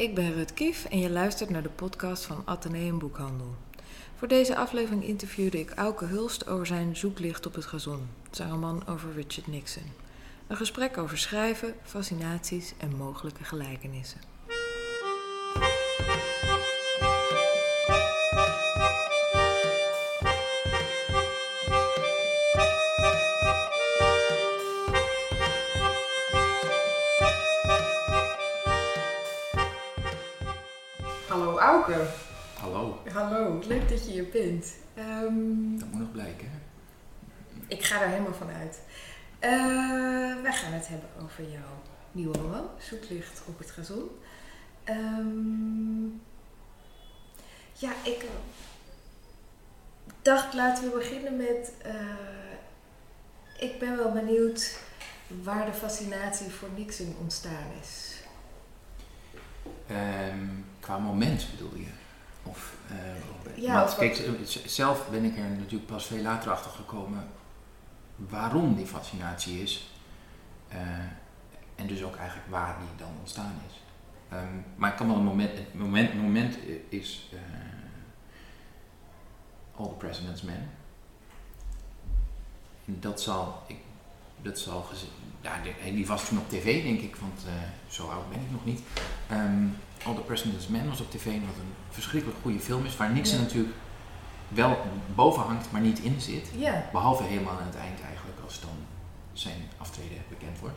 Ik ben Rut Kief en je luistert naar de podcast van Atheneum Boekhandel. Voor deze aflevering interviewde ik Auke Hulst over zijn Zoeklicht op het gazon, zijn roman over Richard Nixon. Een gesprek over schrijven, fascinaties en mogelijke gelijkenissen. Leuk dat je hier bent. Ehm, dat moet nog blijken. hè? ik ga er helemaal van uit. Eh, wij gaan het hebben over jouw nieuwe roman, Zoeklicht op het gazon. Ehm, ja, ik dacht laten we beginnen met... eh, ik ben wel benieuwd waar de fascinatie voor Nixon ontstaan is. Ehm, qua moment bedoel je? Of, Ja, want of kijk, eh, zelf ben ik er natuurlijk pas veel later achter gekomen waarom die fascinatie is. Eh, en dus ook eigenlijk waar die dan ontstaan is. Ehm, maar ik kan wel een moment, het moment, moment is eh, All the President's Men. En dat zal, ik, dat zal geze- ja, die, was toen op tv denk ik, want eh, zo oud ben ik nog niet. Ehm, All the President's Men was op tv en wat een verschrikkelijk goede film is, waar Nixon Ja. natuurlijk wel boven hangt, maar niet in zit. Ja, Behalve helemaal aan het eind eigenlijk, als dan zijn aftreden bekend wordt.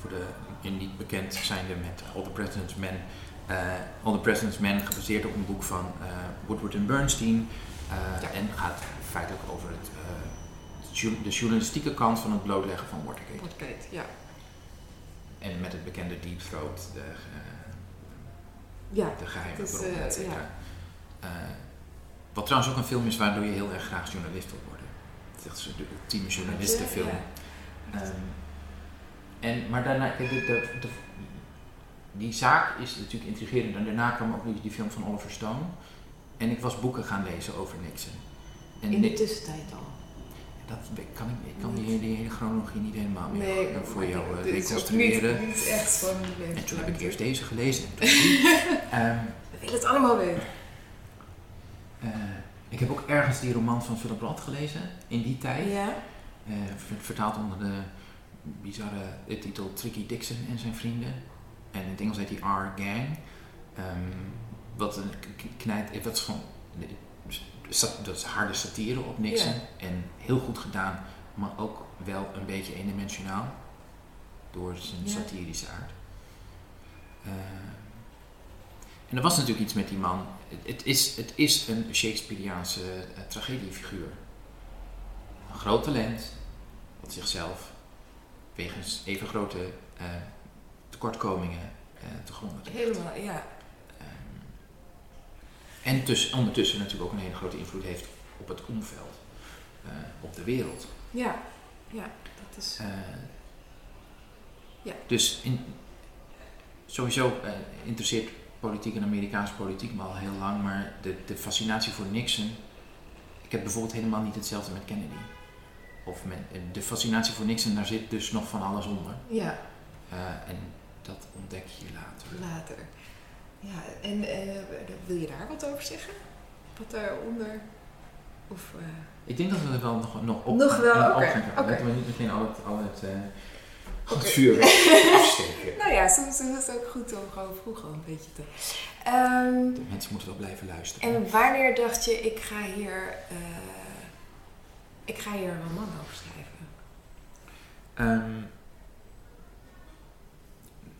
Voor de niet bekend zijnde met All the President's Men. eh, All the President's Men gebaseerd op een boek van eh, Woodward en Bernstein. eh, Ja. En gaat feitelijk over het, de journalistieke kant van het blootleggen van Watergate. Watergate, ja. En met het bekende Deep Throat, de, Ja, de geheime is, bron, eh, et cetera. ja. Eh, wat trouwens ook een film is waardoor je heel erg graag journalist wil worden. Het is echt de ultieme journalistenfilm. Ja. Ehm, en, maar daarna, kijk, de, de, de- die zaak is natuurlijk intrigerend. En daarna kwam ook die, film van Oliver Stone. En ik was boeken gaan lezen over Nixon. En In de tussentijd al. Dat kan ik, ik kan die, die hele chronologie niet helemaal meer Nee, eh, voor jou ook reconstrueren. Niet, niet echt van En toen heb ik eerst deze gelezen. En toen die. Ehm, We willen het allemaal weten. eh, ik heb ook ergens die roman van Philip Roth gelezen, in die tijd. Ja. Vertaald onder de bizarre titel Tricky Dixon en zijn vrienden. En in het Engels heet die R-Gang. Ehm, wat een knijt, wat is gewoon, dat is harde satire op Nixon. En heel goed gedaan, maar ook wel een beetje eendimensionaal. Door zijn satirische aard. Eh, en er was natuurlijk iets met die man. Het, is, het is een Shakespeareaanse eh, tragediefiguur. Een groot talent, wat zichzelf wegens even grote eh, tekortkomingen te gronden. Helemaal, ja. En ondertussen natuurlijk ook een hele grote invloed heeft op het omveld, eh, op de wereld. Ja. Ja, dat is... Eh, Ja. Dus in, sowieso eh, interesseert politiek en Amerikaanse politiek me al heel lang, maar de, de fascinatie voor Nixon. Ik heb bijvoorbeeld helemaal niet hetzelfde met Kennedy. Of met, de fascinatie voor Nixon, daar zit dus nog van alles onder. Ja, en dat ontdek je later. later. Ja, en eh, wil je daar wat over zeggen? Wat daaronder? Of... eh, Ik denk dat we er wel nog, nog op Nog wel, oké, oké. Laten we niet meteen al het, al het, eh, al het Oké. vuur afsteken. Nou ja, soms is het ook goed om gewoon vroeger een beetje te... Ehm, De mensen moeten wel blijven luisteren. en wanneer dacht je, ik ga hier... eh, ik ga hier een roman over schrijven? Ehm,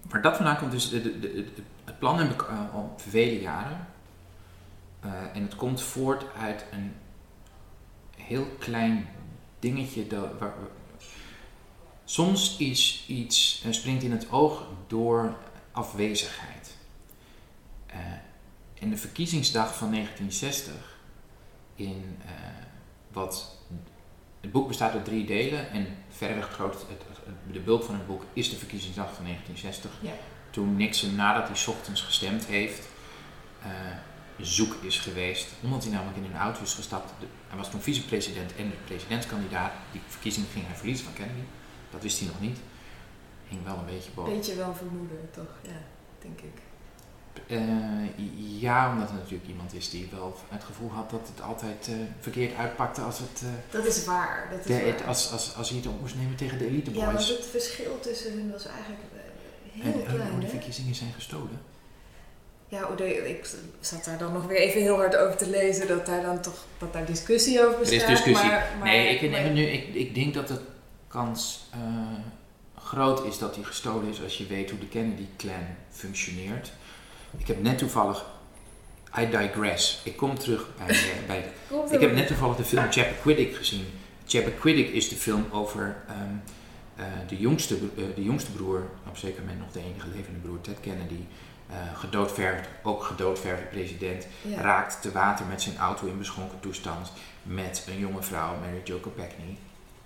waar dat vandaan komt, dus de, de, de- de- het plan heb ik eh, al vele jaren. Eh, en het komt voort uit een heel klein dingetje. Dat, waar, soms is iets, eh, springt in het oog door afwezigheid. Eh, en de verkiezingsdag van 1960, in wat het boek bestaat uit drie delen en grootste, het, het- de bulk van het boek is de verkiezingsdag van 1960. Ja. Toen Nixon, nadat hij 's ochtends gestemd heeft, eh, zoek is geweest. Omdat hij namelijk in een auto is gestapt. De- hij was toen vicepresident en de presidentskandidaat. Die verkiezing ging hij verliezen van Kennedy. Dat wist hij nog niet. hing wel een beetje boven. Beetje wel vermoeden, toch? Ja, denk ik. Uh, ja, omdat er natuurlijk iemand is die wel het gevoel had dat het altijd uh, verkeerd uitpakte als het... Uh, dat is waar. Dat is de, waar. Als, als, als hij het op moest nemen tegen de elite boys. Ja, want het verschil tussen hen was eigenlijk heel en, klein. En hoe die verkiezingen zijn gestolen. Ja, ik zat daar dan nog weer even heel hard over te lezen dat daar dan toch dat daar discussie over bestaat. Er is discussie. Maar, maar, nee, ik, maar, nu, ik, ik denk dat de kans groot is dat die gestolen is als je weet hoe de Kennedy-clan functioneert. Ik heb net toevallig. I digress. Ik kom terug bij. bij ik heb net toevallig de film Chappaquiddick gezien. Chappaquiddick is de film over um, uh, de, jongste, uh, de jongste broer, op zeker moment nog de enige levende broer, Ted Kennedy. Uh, gedoodverfd, ook gedoodverfde president, ja. raakt te water met zijn auto in beschonken toestand met een jonge vrouw, Mary Jo Kopechne,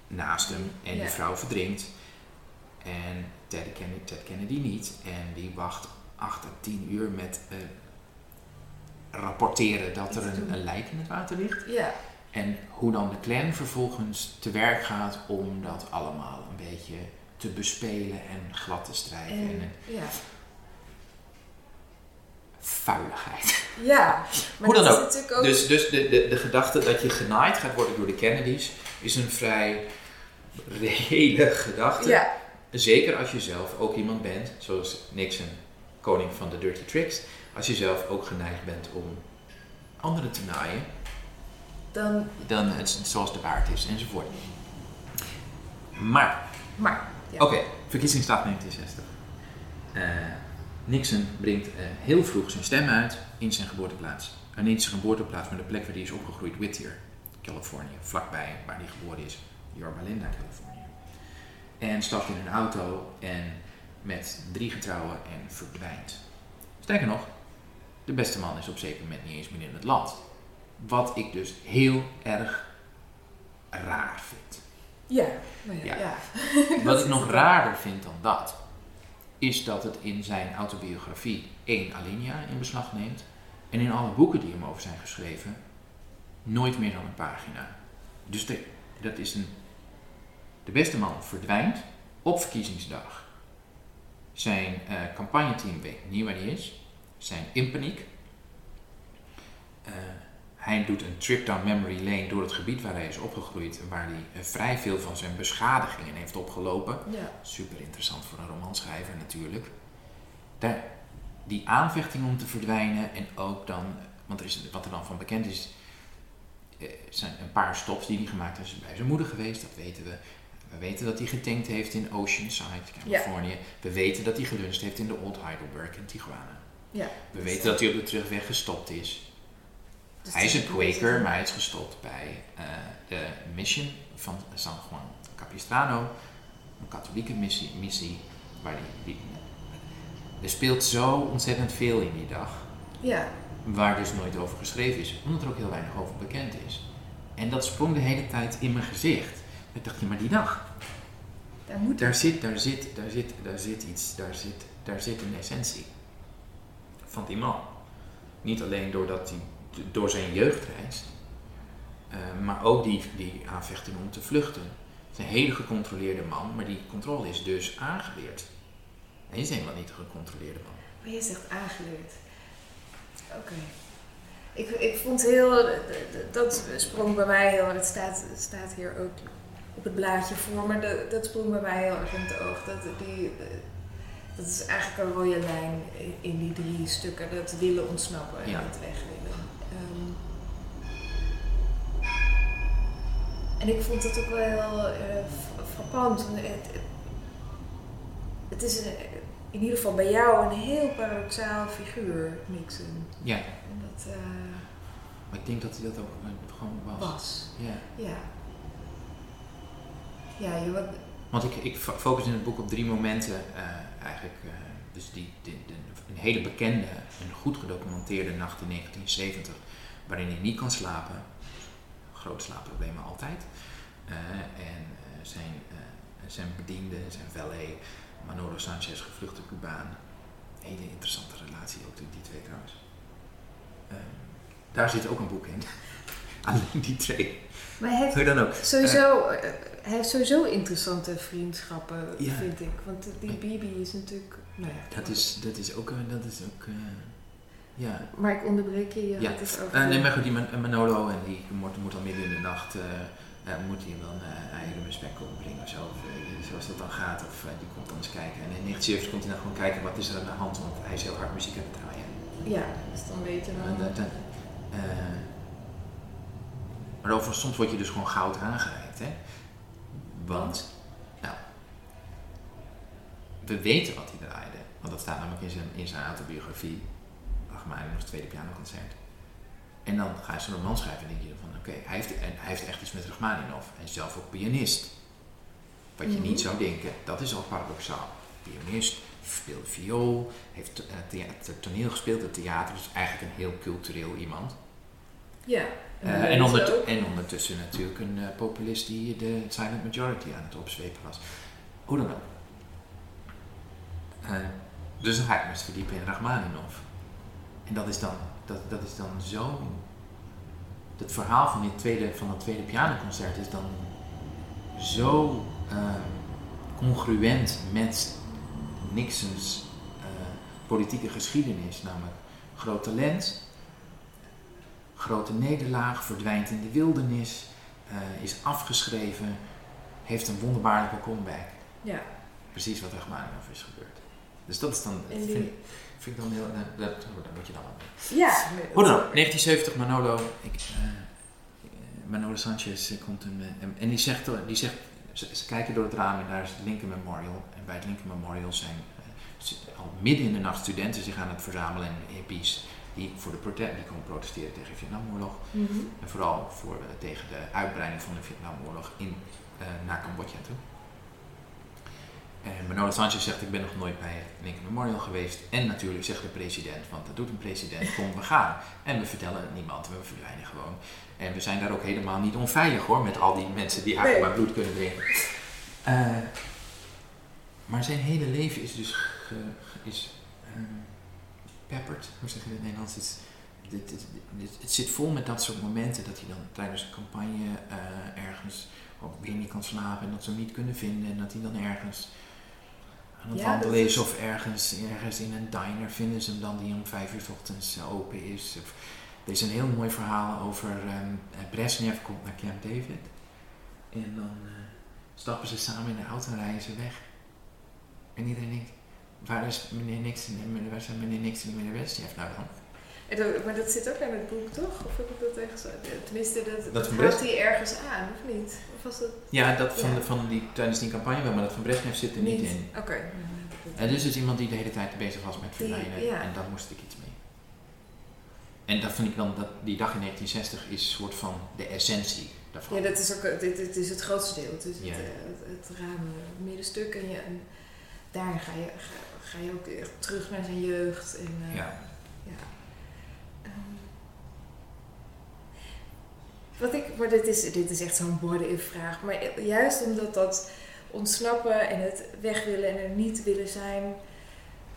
naast hem. En Ja. die vrouw verdrinkt. En Ted Kennedy, Ted Kennedy niet. En die wacht 8 à 10 uur met eh, rapporteren dat er een, een lijk in het water ligt. Ja, En hoe dan de clan vervolgens te werk gaat om dat allemaal een beetje te bespelen en glad te strijken. En, ja. vuiligheid. ja, maar Hoe dan ook. natuurlijk ook... Dus, dus de, de, de gedachte dat je genaaid gaat worden door de Kennedys is een vrij reële gedachte. ja, Zeker als je zelf ook iemand bent, zoals Nixon, koning van de dirty tricks. Als je zelf ook geneigd bent om anderen te naaien, dan... dan het, zoals de waard is enzovoort. Maar, Maar, ja. oké, verkiezingsdag 1960. Eh, Nixon brengt eh, heel vroeg zijn stem uit in zijn geboorteplaats. En niet zijn geboorteplaats, maar de plek waar hij is opgegroeid, Whittier, Californië. Vlakbij waar hij geboren is, Yorba Linda, Californië. En stapt in een auto en met drie getrouwen en verdwijnt. Sterker nog, de beste man is op zeker moment niet eens meer in het land. Wat ik dus heel erg raar vind. Ja, maar ja. Ja. ja. Wat ik nog raarder vind dan dat, is dat het in zijn autobiografie één alinea in beslag neemt en in alle boeken die hem over zijn geschreven nooit meer dan een pagina. Dus de, dat is een. De beste man verdwijnt op verkiezingsdag. Zijn eh, campagneteam weet niet waar hij is. Zijn in paniek. Eh, hij doet een trip down memory lane door het gebied waar hij is opgegroeid, waar hij eh, vrij veel van zijn beschadigingen heeft opgelopen. Ja, Super interessant voor een romanschrijver natuurlijk. Daar, die aanvechting om te verdwijnen en ook dan, want er is, wat er dan van bekend is, eh, zijn een paar stops die hij gemaakt heeft. Bij zijn moeder geweest, dat weten we. We weten dat hij getankt heeft in Oceanside, Californië. We weten dat hij geluncht heeft in de Old Heidelberg in Tijuana. ja. We weten dat hij op de terugweg gestopt is. Dus Hij is een Quaker, maar hij is gestopt bij eh, de Mission van San Juan Capistrano, een katholieke missie, missie waar die, die- er speelt zo ontzettend veel in die dag, Ja, waar dus nooit over geschreven is, omdat er ook heel weinig over bekend is. En dat sprong de hele tijd in mijn gezicht. Ik dacht, ja, maar die dag, daar moet daar zit, daar zit, daar zit, daar zit iets, daar zit, daar zit een essentie van die man. Niet alleen doordat hij door zijn jeugd reist, eh, maar ook die, die aanvechting om te vluchten. Het is een hele gecontroleerde man, maar die controle is dus aangeleerd. Hij is helemaal niet een gecontroleerde man. Maar je zegt aangeleerd. Oké. Ik, ik vond heel, dat sprong bij mij heel, het staat, het staat hier ook op het blaadje voor, maar dat, dat sprong bij mij heel erg in het oog. Dat, die, dat is eigenlijk een rode lijn in die drie stukken, dat willen ontsnappen en Ja. het weg en ik vond het ook wel heel eh, f- frappant. Het, het, is een, in ieder geval bij jou een heel paradoxaal figuur, Nixon. Ja, En dat eh, maar ik denk dat hij dat ook eh, gewoon was. was. Ja. Ja. Ja, je wat, Want ik, ik fo- focus in het boek op drie momenten eh, eigenlijk. eh, dus die, die, een hele bekende en goed gedocumenteerde nacht in 1970, waarin hij niet kan slapen. Grote slaapproblemen altijd. Eh, en eh, zijn, eh, zijn bediende, zijn valet, Manolo Sanchez, gevluchte Cubaan. Hele interessante relatie ook die die twee trouwens. Ehm, daar zit ook een boek in. Alleen die twee. Maar hij heeft Hoe dan ook. sowieso, hij heeft sowieso interessante vriendschappen, Ja. vind ik. Want die Bibi is natuurlijk... Nou ja, Dat is, dat is ook... Dat is ook ja. Maar ik onderbreek je, je Ja. had het over... Eh, nee, maar goed, die Man- Manolo en die moet, moet dan midden in de nacht... eh, eh, moet hij dan uh, mijn spek opbrengen of zo. Of, eh, zoals dat dan gaat. Of eh, die komt dan eens kijken. En in 1970 komt hij dan gewoon kijken wat is er aan de hand. Want hij is heel hard muziek aan het draaien. Ja, dus dan weten we... Eh, maar over, soms word je dus gewoon goud aangereikt. Hè? Want, nou, we weten wat hij draaide. Want dat staat namelijk in zijn, in zijn autobiografie. Rachmaninoff's tweede pianoconcert. En dan ga je zo'n roman schrijven en denk je van, oké, hij, heeft, en hij heeft echt iets met Rachmaninoff. En is zelf ook pianist. Wat je Mhm. niet zou denken, dat is al paradoxaal. Pianist, speelt viool, heeft thea- toneel gespeeld, het theater. Dus eigenlijk een heel cultureel iemand. Ja. Eh, en, ondert- en ondertussen natuurlijk een eh, populist die de silent majority aan het opzwepen was. Hoe dan ook. Eh, dus dan ga ik me verdiepen in Rachmaninoff. En dat is dan, dat, dat is dan zo... Het verhaal van, dit tweede, van dat tweede pianoconcert is dan zo eh, congruent met Nixons eh, politieke geschiedenis. Namelijk groot talent, grote nederlaag, verdwijnt in de wildernis, eh, is afgeschreven, heeft een wonderbaarlijke comeback. Ja. Precies wat Rachmaninoff is gebeurd. Dus dat is dan, En die- vind, vind ik dan heel, dat, dat, daar moet je dan wel mee. Ja. Hoe dan ook, 1970 Manolo, ik, eh, eh, Manolo Sanchez eh, komt een, eh, en- en die zegt, die zegt ze, ze kijken door het raam en daar is het Lincoln Memorial. En bij het Lincoln Memorial zijn eh, al midden in de nacht studenten zich aan het verzamelen en hippies die voor de prote- die komen protesteren tegen de Vietnamoorlog. Mhm. En vooral voor, eh, tegen de uitbreiding van de Vietnamoorlog in, eh, naar Cambodja toe. En Manolo Sanchez zegt, ik ben nog nooit bij het Lincoln Memorial geweest. En natuurlijk zegt de president, want dat doet een president, kom we gaan. En we vertellen het niemand, we verdwijnen gewoon. En we zijn daar ook helemaal niet onveilig hoor, met al die mensen die eigenlijk maar bloed kunnen drinken. Eh, maar zijn hele leven is dus ge- ge- is, ehm, pepperd, hoe zeg je dat in het Nederlands? Het, het zit vol met dat soort momenten dat hij dan tijdens een campagne eh, ergens ook weer niet kan slapen en dat ze hem niet kunnen vinden. En dat hij dan ergens aan het Ja, wandelen is of ergens, ergens in een diner vinden ze hem dan die om vijf uur 's ochtends open is. Of, er is een heel mooi verhaal over eh, Brezhnev komt naar Camp David. En dan eh, stappen ze samen in de auto en rijden ze weg. En iedereen denkt, waar is meneer Nixon en waar zijn meneer Nixon en meneer Brezhnev nou dan? En dat- maar dat zit ook in het boek, toch? Of heb ik dat ergens... Tenminste, dat, dat, Dat hij ergens aan, of niet? Of was dat Ja, dat van. De, van die, tijdens die campagne wel, maar dat van Brezhnev zit er niet, in. Oké. En dus is iemand die de hele tijd bezig was met verdwijnen. ja. En daar moest ik iets mee. En dat vind ik dan, dat, die dag in 1960 is een soort van de essentie daarvan. Ja, dat is ook dit, dit is het grootste deel. Het is Ja. het, eh, het, het ruime middenstuk. En, je, en daar ga je, ga, ga je ook terug naar zijn jeugd. En, eh, ja. Wat ik, maar dit is, dit is echt zo'n borden vraag. Maar juist omdat dat ontsnappen en het weg willen en er niet willen zijn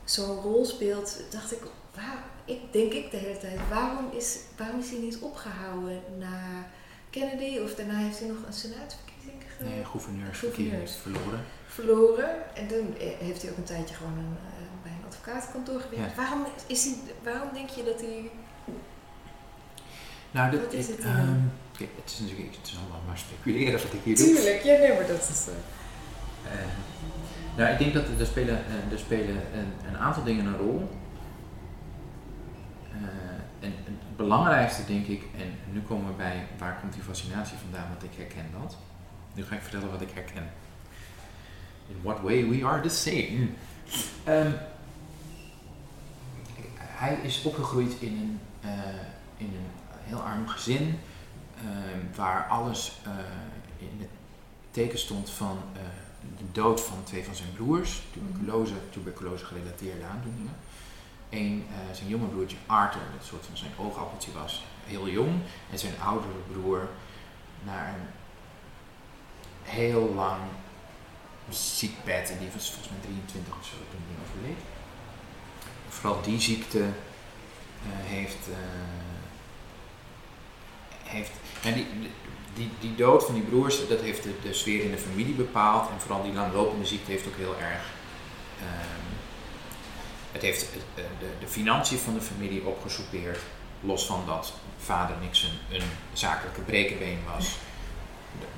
zo'n rol speelt, dacht ik, waar, ik denk ik de hele tijd, waarom is, waarom is hij niet opgehouden na Kennedy? Of daarna heeft hij nog een senaatsverkiezing ge- Nee, gouverneursverkiezing Gouverneurs. is verloren. verloren. En toen eh, heeft hij ook een tijdje gewoon een, eh, bij een advocatenkantoor gewerkt. Ja. Waarom, is hij, waarom denk je dat hij... Nou, dit, Wat is het het is natuurlijk het is allemaal maar speculeren wat ik hier doe. Tuurlijk, ja nee, maar dat is... Eh, nou, ik denk dat er, spelen, eh, er spelen een, een aantal dingen een rol. Eh, en het belangrijkste denk ik, en nu komen we bij waar komt die fascinatie vandaan, want ik herken dat. Nu ga ik vertellen wat ik herken. In what way we are the same. Ehm, hij is opgegroeid in een, in een heel arm gezin, waar alles eh, in het teken stond van eh, de dood van twee van zijn broers, tuberculose, tuberculose gerelateerde aandoeningen. Eén, eh, zijn jonge broertje Arthur, dat soort van zijn oogappeltje was, heel jong. En zijn oudere broer naar een heel lang ziekbed. En die was volgens mij 23 of zo toen hij overleed. Vooral die ziekte heeft, heeft. En die, die, die dood van die broers, dat heeft de, de sfeer in de familie bepaald. En vooral die langlopende ziekte heeft ook heel erg. ehm, het heeft eh, de, de financiën van de familie opgesoupeerd. Los van dat vader Nixon een zakelijke brekenbeen was.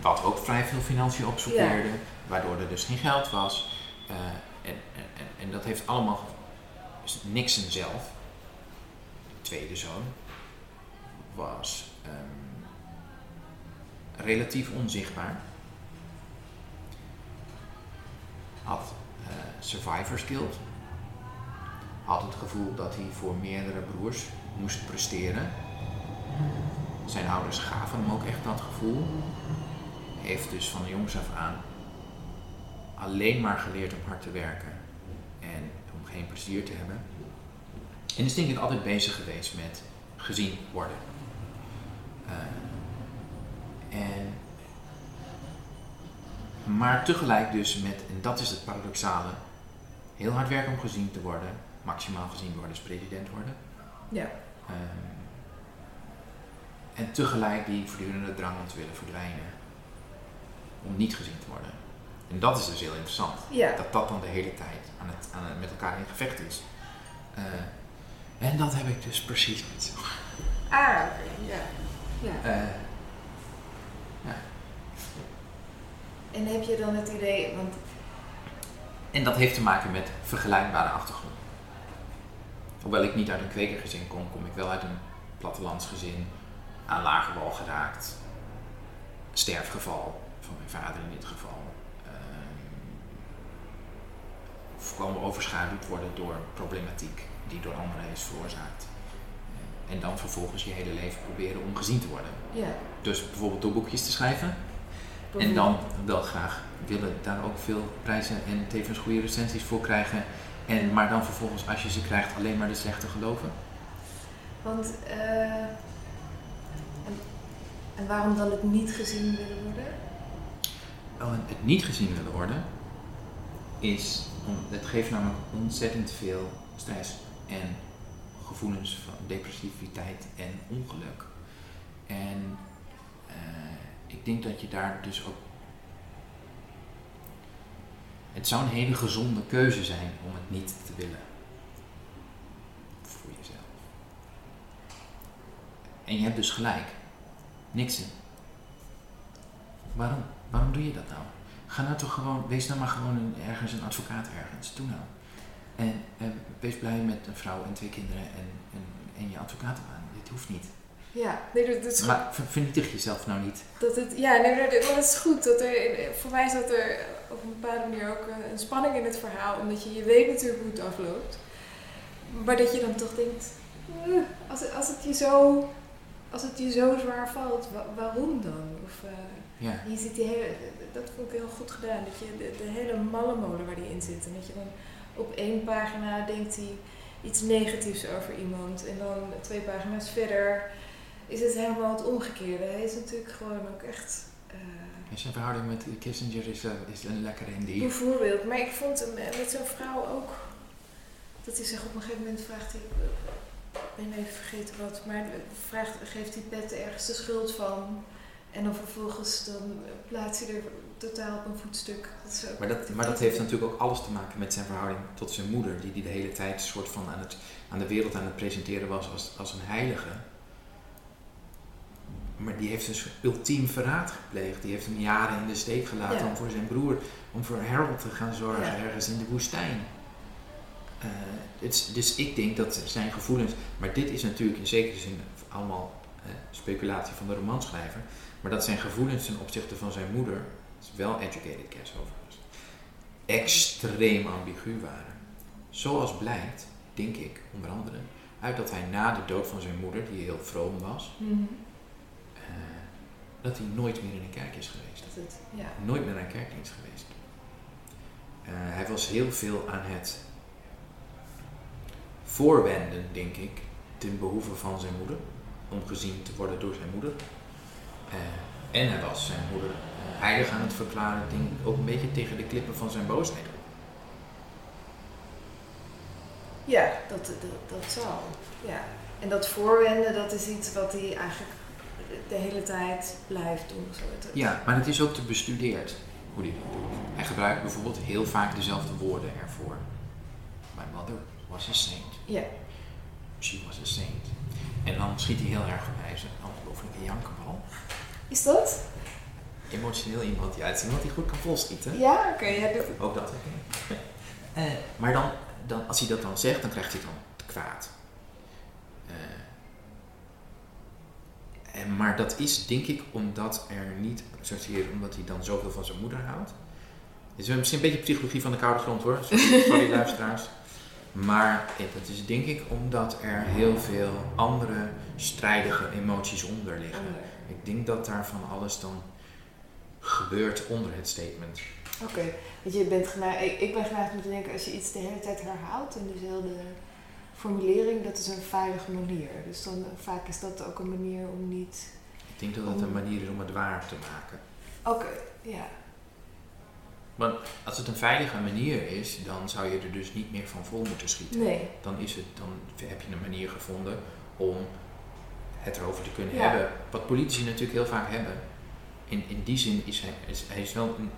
Wat ook vrij veel financiën opsoupeerde. Waardoor er dus geen geld was. Eh, en, en, en, dat heeft allemaal. Nixon zelf, de tweede zoon, was ehm, relatief onzichtbaar. Had eh, survivors guilt. Had het gevoel dat hij voor meerdere broers moest presteren. Zijn ouders gaven hem ook echt dat gevoel. Heeft dus van jongs af aan alleen maar geleerd om hard te werken en om geen plezier te hebben. En is denk ik altijd bezig geweest met gezien worden. Eh, en, maar tegelijk dus met, en dat is het paradoxale, heel hard werken om gezien te worden, maximaal gezien worden, dus president worden. Ja. Ehm, en tegelijk die voortdurende drang om te willen verdwijnen. Om niet gezien te worden. En dat is dus heel interessant. Ja. Dat dat dan de hele tijd aan het, aan het met elkaar in gevecht is. Eh, en dat heb ik dus precies niet zo. Ah, oké. Ja. Ja. Eh, En heb je dan het idee, want en dat heeft te maken met vergelijkbare achtergrond. Hoewel ik niet uit een kwekergezin kom, kom ik wel uit een plattelandsgezin. Aan lage wal geraakt. Sterfgeval van mijn vader in dit geval. Ehm, Voorkomen overschaduwd worden door problematiek die door anderen is veroorzaakt. En dan vervolgens je hele leven proberen om gezien te worden. ja. Dus bijvoorbeeld door boekjes te schrijven. En dan wel graag willen daar ook veel prijzen en tevens goede recensies voor krijgen. En, maar dan vervolgens, als je ze krijgt, alleen maar de slechte geloven. Want, eh, en, en waarom dan het niet gezien willen worden? Wel, het niet gezien willen worden, is, om, het geeft namelijk ontzettend veel stress en gevoelens van depressiviteit en ongeluk. En eh, ik denk dat je daar dus ook. Het zou een hele gezonde keuze zijn om het niet te willen. Voor jezelf. En je hebt dus gelijk. Nixon. Waarom? Waarom doe je dat nou? Ga nou toch gewoon, wees nou maar gewoon een, ergens een advocaat ergens. Doe nou. En, en wees blij met een vrouw en twee kinderen en, en, en je advocatenbaan. Dit hoeft niet. Ja, nee, dat, Maar vernietig jezelf nou niet. Dat het, ja, nee, maar dat is goed. Dat er, voor mij zat er op een bepaalde manier ook een, een spanning in het verhaal. Omdat je, je weet natuurlijk hoe het afloopt. Maar dat je dan toch denkt, eh, als, het, als, het je zo, als het je zo zwaar valt, wa- waarom dan? Of, eh, Ja. je ziet die hele, dat vond ik heel goed gedaan. Dat je de, de hele mallenmolen waar die in zit. En dat je dan op één pagina denkt hij iets negatiefs over iemand. En dan twee pagina's verder is het helemaal het omgekeerde. Hij is natuurlijk gewoon ook echt... En zijn verhouding met Kissinger is, eh, is een lekkere in die. Bijvoorbeeld, maar ik vond hem eh, met zo'n vrouw ook. Dat hij zich op een gegeven moment vraagt. hij, Ik ben even vergeten wat, maar vraagt, geeft die pet ergens de schuld van. En dan vervolgens dan plaatst hij er totaal op een voetstuk. Dat Maar dat, maar dat heeft natuurlijk ook alles te maken met zijn verhouding tot zijn moeder, die, die de hele tijd soort van aan, het, aan de wereld aan het presenteren was als, als een heilige. Maar die heeft dus ultiem verraad gepleegd. Die heeft hem jaren in de steek gelaten Ja. om voor zijn broer, om voor Harold te gaan zorgen Ja. ergens in de woestijn. Eh, het dus ik denk dat zijn gevoelens, maar dit is natuurlijk in zekere zin allemaal eh, speculatie van de romanschrijver, maar dat zijn gevoelens ten opzichte van zijn moeder, dat is wel educated guess overigens, extreem ambigu waren. Zoals blijkt, denk ik, onder andere, uit dat hij na de dood van zijn moeder, die heel vroom was, Mhm. eh, dat hij nooit meer in een kerk is geweest. Dat het, ja. Nooit meer naar een kerkdienst geweest. Eh, hij was heel veel aan het voorwenden, denk ik, ten behoeve van zijn moeder. Om gezien te worden door zijn moeder. Eh, en hij was zijn moeder eh, heilig aan het verklaren, denk ik, ook een beetje tegen de klippen van zijn boosheid. Ja, dat, dat, dat zal. Ja. En dat voorwenden, dat is iets wat hij eigenlijk de hele tijd blijft doen. Zo. Ja, maar het is ook te bestudeerd hoe hij dat doet. Hij gebruikt bijvoorbeeld heel vaak dezelfde woorden ervoor. My mother was a saint. Ja. She was a saint. En dan schiet hij heel erg bij zijn ongelofelijke jankenbal. Is dat? Emotioneel iemand, ja, het is iemand die goed kan volschieten. Ja, oké. ja, dit- Ook dat. Eh, maar dan, dan, als hij dat dan zegt, dan krijgt hij dan te kwaad. Eh, en, maar dat is denk ik omdat er niet, zozeer omdat hij dan zoveel van zijn moeder houdt. Het is misschien een beetje psychologie van de koude grond hoor, sorry, sorry luisteraars. Maar eh, dat is denk ik omdat er heel veel andere strijdige emoties onder liggen. Ik denk dat daar van alles dan gebeurt onder het statement. Oké, want je bent geneigd, ik, ben geneigd om te denken, als je iets de hele tijd herhaalt in dezelfde formulering, dat is een veilige manier. Dus dan vaak is dat ook een manier om niet. Ik denk dat het een manier is om het waar te maken. Oké, ja. Want als het een veilige manier is, dan zou je er dus niet meer van vol moeten schieten. Nee. Dan, is het, dan heb je een manier gevonden om het erover te kunnen Ja. hebben. Wat politici natuurlijk heel vaak hebben. In, in die zin is hij, is, hij is wel een,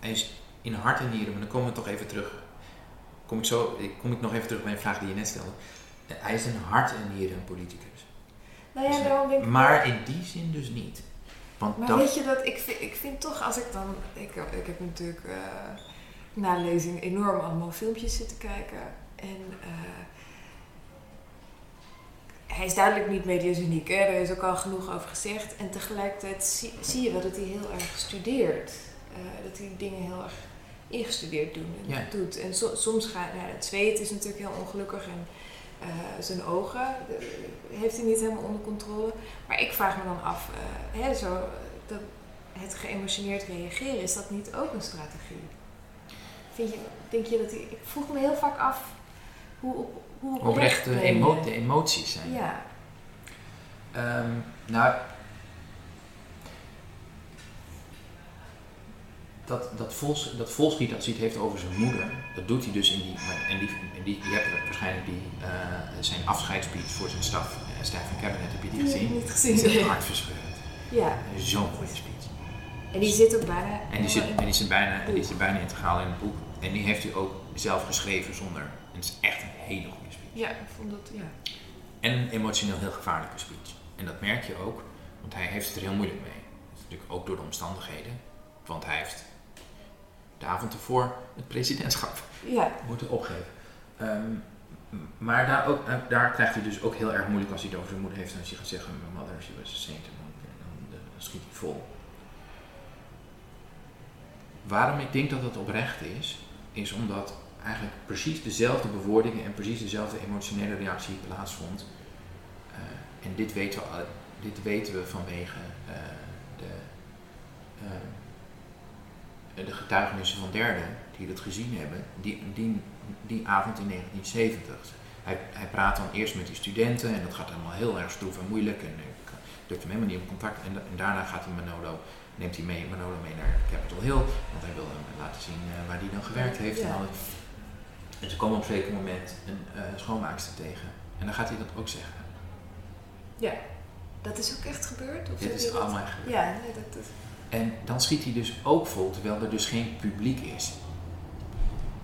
hij is in hart en nieren, maar dan komen we toch even terug. Kom ik, zo, kom ik nog even terug bij een vraag die je net stelde. Hij is in hart en nieren een politicus. Nou ja, Dus, daarom denk ik. Maar in die zin dus niet. Want Maar dat, weet je dat, ik vind, ik vind toch als ik dan, ik, ik heb natuurlijk eh, na lezing enorm allemaal filmpjes zitten kijken. En eh, hij is duidelijk niet medius uniek, hè? er is ook al genoeg over gezegd. En tegelijkertijd zie, zie je wel dat hij heel erg studeert. Eh, dat hij dingen heel erg ingestudeerd doen en Ja. doet. En so- soms gaat, nou, het zweet is natuurlijk heel ongelukkig en eh, zijn ogen heeft hij niet helemaal onder controle. Maar ik vraag me dan af, eh, hè, zo, dat het geëmotioneerd reageren, is dat niet ook een strategie? Vind je, denk je dat hij, ik vroeg me heel vaak af hoe, op, hoe emo- de emoties zijn. Ja, Ehm, nou, dat, dat, vols, dat volschiet dat hij het heeft over zijn moeder, dat doet hij dus in die, en die, en die je hebt waarschijnlijk die, eh, zijn afscheidsspeech voor zijn staf, uh, staf van cabinet, heb je die Nee, gezien? niet gezien. Die is echt hartverscheurend. ja. Zo'n goede speech. En die zit ook bijna En die, zit, en die, zit bijna, die zit bijna integraal in het boek. En die heeft hij ook zelf geschreven zonder. En het is echt een hele goede speech. Ja, ik vond dat, ja. En een emotioneel heel gevaarlijke speech. En dat merk je ook, want hij heeft het er heel moeilijk mee. Dat is natuurlijk ook door de omstandigheden. Want hij heeft de avond ervoor het presidentschap Ja, moeten opgeven. Ehm, maar daar, ook, eh, daar krijgt hij dus ook heel erg moeilijk als hij het over zijn moeder heeft. En als hij gaat zeggen, mijn mother, she was a saint. En dan, dan, schiet hij vol. Waarom ik denk dat het oprecht is, is omdat eigenlijk precies dezelfde bewoordingen en precies dezelfde emotionele reactie plaatsvond. Eh, en dit weten we, al- dit weten we vanwege eh, de, eh, de getuigenissen van derden die dat gezien hebben, die, die, die avond in 1970. Hij, hij praat dan eerst met die studenten en dat gaat allemaal heel erg stroef en moeilijk en ik lukt hem helemaal niet op contact. En, da- en daarna gaat hij Manolo, neemt hij mee, Manolo mee naar Capitol Hill, want hij wil hem laten zien waar hij dan gewerkt heeft. En, Ja. alles. En ze komen op een zeker moment een eh, schoonmaakster tegen en dan gaat hij dat ook zeggen. ja. Dat is ook echt gebeurd? Of Dit is dat- allemaal echt gebeurd. Ja, nee, dat, dat, En dan schiet hij dus ook vol, terwijl er dus geen publiek is.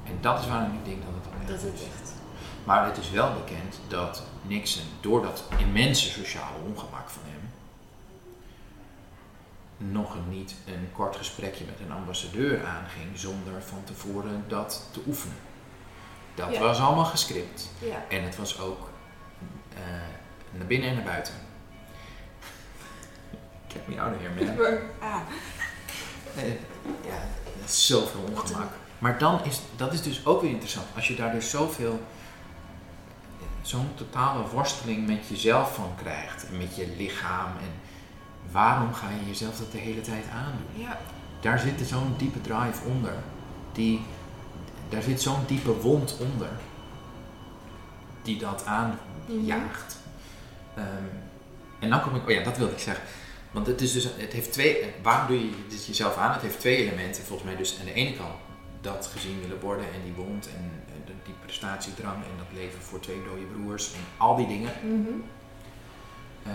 En dat is waarom ik denk dat het oprecht dat is. het echt... Maar het is wel bekend dat Nixon, door dat immense sociale ongemak van hem, nog niet een kort gesprekje met een ambassadeur aanging zonder van tevoren dat te oefenen. Dat Ja. was allemaal gescript. Ja. En het was ook eh, naar binnen en naar buiten. Get me out of here, man. Ah, Eh, ja, dat is zoveel ongemak. Maar dan is dat is dus ook weer interessant. Als je daar dus zoveel, zo'n totale worsteling met jezelf van krijgt. En met je lichaam. En waarom ga je jezelf dat de hele tijd aandoen? ja. Daar zit zo'n diepe drive onder. Die, daar zit zo'n diepe wond onder. Die dat aanjaagt. Ehm, en dan kom ik, oh ja, dat wilde ik zeggen. Want het is dus, het heeft twee, waarom doe je dit jezelf aan? Het heeft twee elementen, volgens mij dus aan de ene kant dat gezien willen worden en die wond en eh, de- die prestatiedrang en dat leven voor twee dode broers en al die dingen. Mhm. Eh,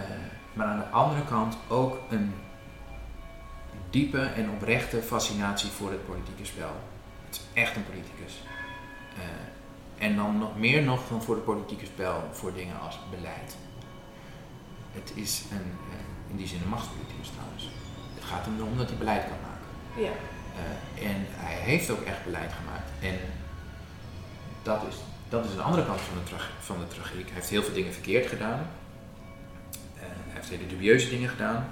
maar aan de andere kant ook een diepe en oprechte fascinatie voor het politieke spel. Echt een politicus. Eh, en dan nog meer nog dan voor het politieke spel, voor dingen als beleid. Het is een, eh, in die zin een machtspoliticus trouwens. Het gaat hem erom dat hij beleid kan maken. Ja. Eh, en hij heeft ook echt beleid gemaakt. En dat is, dat is een andere kant van de, tra- van de tragiek. Hij heeft heel veel dingen verkeerd gedaan. Hij heeft hele dubieuze dingen gedaan.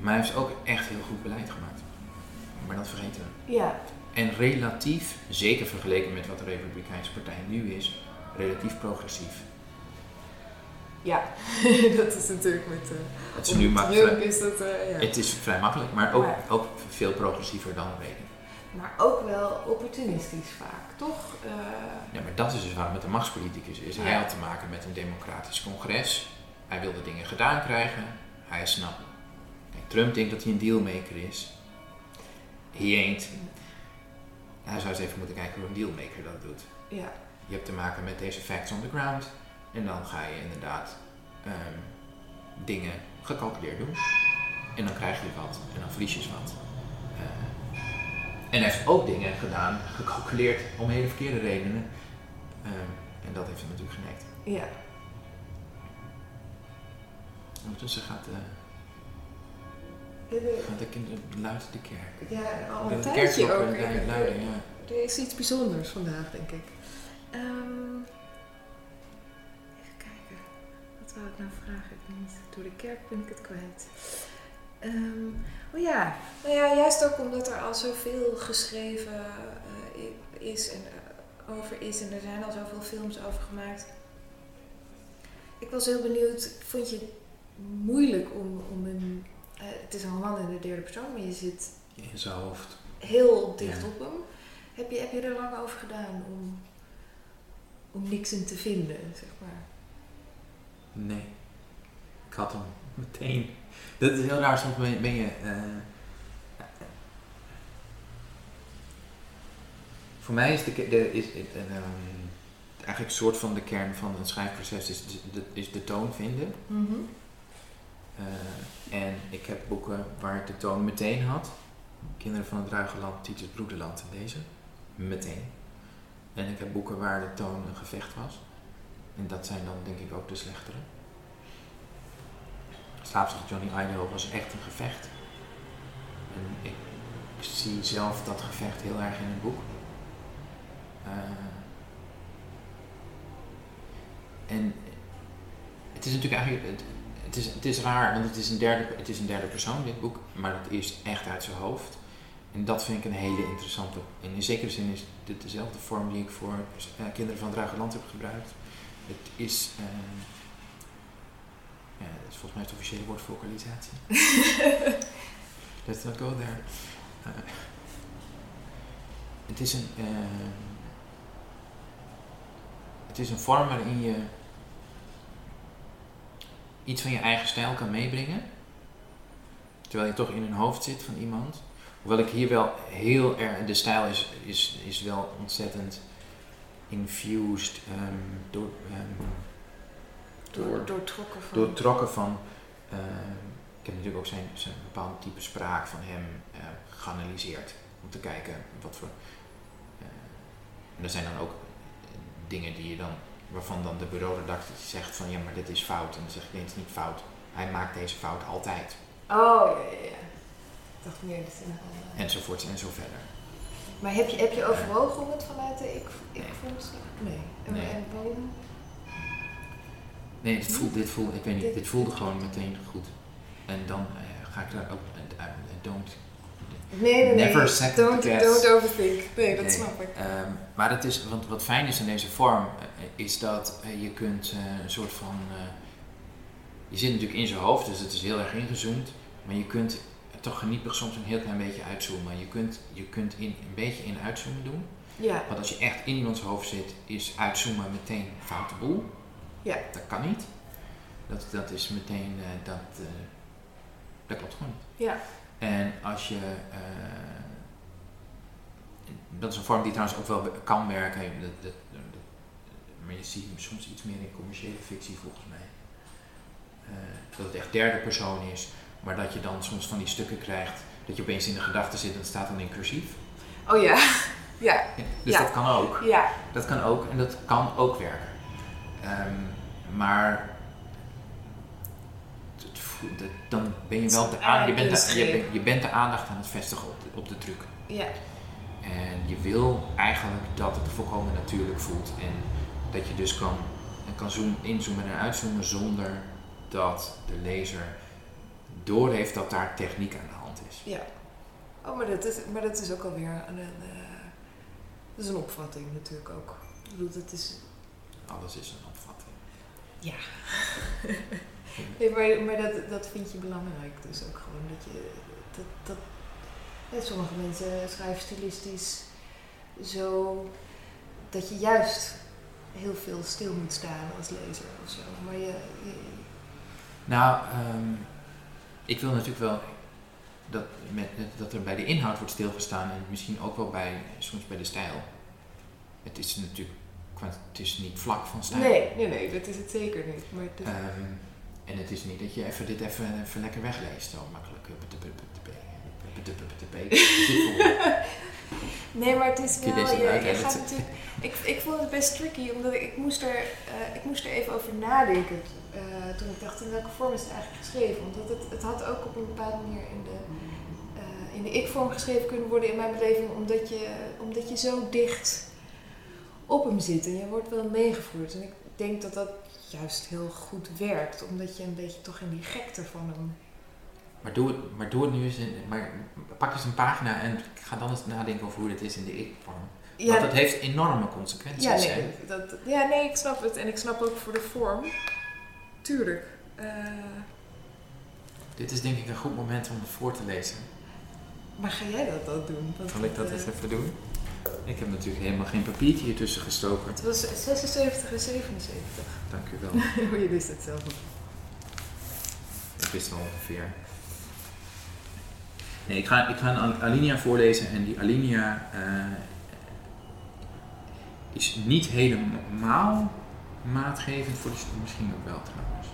Maar hij heeft ook echt heel goed beleid gemaakt. Maar dat vergeten we. Ja. En relatief, zeker vergeleken met wat de Republikeinse Partij nu is, relatief progressief. Ja. dat is natuurlijk met... uh, Het is nu ma- Trump is dat... eh, ja. Het is vrij makkelijk, maar ook, Maar- ook veel progressiever dan Reagan. Maar ook wel opportunistisch vaak, toch? Eh, Ja, maar dat is dus waarom het een machtspoliticus is. Hij Ja. had te maken met een democratisch congres. Hij wilde dingen gedaan krijgen. Hij snapt. Trump denkt dat hij een dealmaker is. He ain't. Hij zou eens even moeten kijken hoe een dealmaker dat doet. ja. Je hebt te maken met deze facts on the ground. En dan ga je inderdaad ehm, dingen gecalculeerd doen. En dan krijg je wat. En dan verlies je wat. Eh, en hij heeft ook dingen gedaan, gecalculeerd om hele verkeerde redenen. Ehm, en dat heeft hem natuurlijk genekt. Ja. Ondertussen gaat De- gaat de kinderen luid de kerk. Ja, al De een kerkklok, tijdje ook. eh, luiden, luiden, ja. Er is iets bijzonders vandaag, denk ik. Ehm, even kijken. Wat wou ik nou vragen? Ik niet. Door de kerk ben ik het kwijt. Ehm, oh ja. Nou ja, juist ook omdat er al zoveel geschreven eh, is en eh, over is. En er zijn al zoveel films over gemaakt. Ik was heel benieuwd. Vond je het moeilijk om, om een... eh, het is een roman in de derde persoon, maar je zit In zijn hoofd. heel dicht Ja. op hem. Heb je, heb je er lang over gedaan om, om niks in te vinden, zeg maar? Nee. Ik had hem meteen. Dat is heel raar, soms ben, ben je. eh, voor mij is de, de is, het, eh, ehm, eigenlijk een soort van de kern van een schrijfproces is, de, is de toon vinden. Eh, en ik heb boeken waar ik de toon meteen had. Kinderen van het Ruige Land, Titus Broederland en deze. Meteen. En ik heb boeken waar de toon een gevecht was. En dat zijn dan denk ik ook de slechtere. Slaapzacht Johnny Idaho was echt een gevecht. En ik zie zelf dat gevecht heel erg in het boek. Eh, en het is natuurlijk eigenlijk, het, het, is, het is raar, want het is, een derde, het is een derde persoon dit boek, maar het is echt uit zijn hoofd. En dat vind ik een hele interessante. En in zekere zin is dit dezelfde vorm die ik voor eh, Kinderen van het Ruige Land heb gebruikt. Het is, eh, ja, dat is volgens mij het officiële woord vocalisatie. Let's not go there. Eh, het is een, het is een vorm waarin je iets van je eigen stijl kan meebrengen. Terwijl je toch in een hoofd zit van iemand. Hoewel ik hier wel heel erg. De stijl is, is, is wel ontzettend infused ehm, door, Door, door, doortrokken van... doortrokken van. ehm, ik heb natuurlijk ook zijn, zijn bepaalde type spraak van hem geanalyseerd. Om te kijken wat voor. eh, en er zijn dan ook dingen die je dan. Waarvan dan de bureauredactie zegt van ja, maar dit is fout. En dan zeg ik nee, het is niet fout. Hij maakt deze fout altijd. Oh, ja, ja, ja. Ik dacht meer dat in de Enzovoorts en zo verder. Maar heb je, heb je overwogen om het vanuit de ik, ik Nee. vond? Nee. En, Nee. en waarom? Nee, dit voelde, dit voelde, ik weet niet, dit voelde gewoon meteen goed. En dan eh, ga ik daar ook, uh, don't, Nee, nee, nee. Never second don't, guess. don't overthink. Nee, dat Nee. snap ik. Ehm, maar het is, want wat fijn is in deze vorm, eh, is dat eh, je kunt eh, een soort van, je zit natuurlijk in zijn hoofd, dus het is heel erg ingezoomd, maar je kunt toch geniepig soms een heel klein beetje uitzoomen. Je kunt, je kunt in, een beetje in uitzoomen doen, Ja. want als je echt in iemands hoofd zit, is uitzoomen meteen foute boel. Ja. Dat kan niet. Dat, dat is meteen, dat, dat klopt gewoon niet. Ja. En als je, eh, dat is een vorm die trouwens ook wel kan werken, dat, dat, dat- maar je ziet hem soms iets meer in commerciële fictie volgens mij. Eh, dat het echt derde persoon is, maar dat je dan soms van die stukken krijgt dat je opeens in de gedachten zit en het staat dan in cursief. Oh ja, ja. Dus Ja. dat kan ook. Ja, Dat kan ook en dat kan ook werken. Ehm, maar dan ben je wel de, aan, je, bent de, je, bent, je bent de aandacht aan het vestigen op de, op de truc. ja. En je wil eigenlijk dat het volkomen natuurlijk voelt. En dat je dus kan, kan zoom, inzoomen en uitzoomen zonder dat de lezer doorheeft dat daar techniek aan de hand is. Ja. Oh, maar dat is, maar dat is ook alweer een, een, eh, dat is een opvatting natuurlijk ook. Ik bedoel, dat is... Alles is een opvatting. Ja. nee, maar maar dat, dat vind je belangrijk. Dus ook gewoon dat je... Dat, dat, ja, sommige mensen schrijven stilistisch zo dat je juist heel veel stil moet staan als lezer of zo. Maar je, je Nou, ehm, ik wil natuurlijk wel dat, met, dat er bij de inhoud wordt stilgestaan en misschien ook wel bij, soms bij de stijl. Het is natuurlijk, het is niet vlak van stijl. nee, nee, nee, dat is het zeker niet. Maar dat, Ehm, en het is niet dat je even dit even, even lekker wegleest, zo makkelijk. Nee, maar het is wel. Je, je gaat editen? natuurlijk, ik, ik vond het best tricky, omdat ik, ik, moest, er, eh, ik moest er even over nadenken. eh, toen ik dacht, in welke vorm is het eigenlijk geschreven? Omdat het, het had ook op een bepaalde manier in de, eh, in de ik-vorm geschreven kunnen worden in mijn beleving, omdat je, omdat je zo dicht op hem zit en je wordt wel meegevoerd. En ik denk dat dat juist heel goed werkt, omdat je een beetje toch in die gekte van hem. Maar doe, het, maar doe het nu eens in, maar pak eens een pagina en ga dan eens nadenken over hoe dit is in de ik-vorm. Want het heeft enorme consequenties. Ja, nee, dat, ja, nee, ik snap het. En ik snap ook voor de vorm. Tuurlijk. Eh, Dit is denk ik een goed moment om het voor te lezen. maar ga jij dat dan doen? Zal ik dat eh, eens even doen? Ik heb natuurlijk helemaal geen papiertje hier tussen gestoken. Het was 76 en 77. Dank u wel. Maar je wist het zelf. Ik wist wel ongeveer. Nee, ik ga, ik ga een al- alinea voorlezen en die alinea eh, is niet helemaal maatgevend voor de stijl, misschien ook wel trouwens.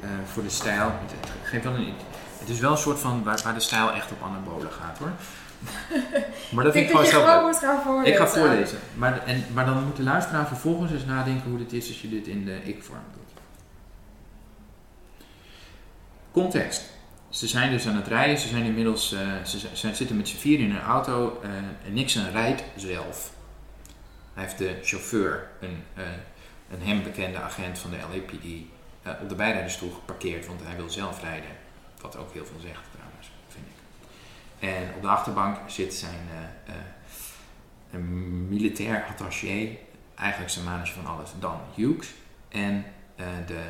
Eh, voor de stijl. Het, het geeft wel een, het is wel een soort van waar, waar de stijl echt op anabolen gaat hoor. Maar dat vind ik gewoon zelf gaan. Ik ga voorlezen. Maar, en, maar dan moet de luisteraar vervolgens eens nadenken hoe dit is als je dit in de ik-vorm doet. Context. Ze zijn dus aan het rijden. Ze zijn inmiddels, eh, ze, zitten met z'n vier in een auto. eh, en Nixon rijdt zelf. Hij heeft de chauffeur, een, eh, een hem bekende agent van de LAPD, op de bijrijdersstoel geparkeerd, want hij wil zelf rijden. Wat ook heel veel zegt ik. En op de achterbank zit zijn eh, eh, een militair attaché, eigenlijk zijn manetje van alles, Dan Hughes. En eh, de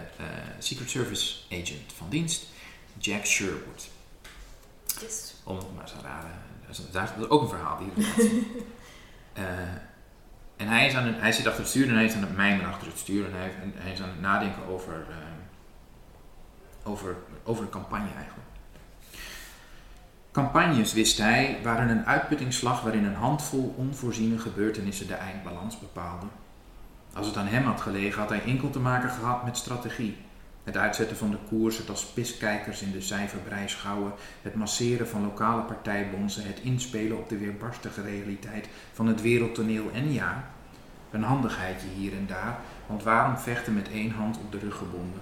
Secret Service agent van dienst, Jack Sherwood. Yes. Om maar eens te raden. Dat is, ook een verhaal, die. Eh, en hij, is aan het, hij zit achter het stuur en hij is aan het mijmeren achter het stuur. En hij, hij is aan het nadenken over, eh, over, over een campagne eigenlijk. Campagnes, wist hij, waren een uitputtingsslag waarin een handvol onvoorziene gebeurtenissen de eindbalans bepaalden. Als het aan hem had gelegen, had hij enkel te maken gehad met strategie. Het uitzetten van de koers, het als piskijkers in de cijferbrei schouwen, het masseren van lokale partijbonzen, het inspelen op de weerbarstige realiteit van het wereldtoneel en ja, een handigheidje hier en daar, want waarom vechten met één hand op de rug gebonden?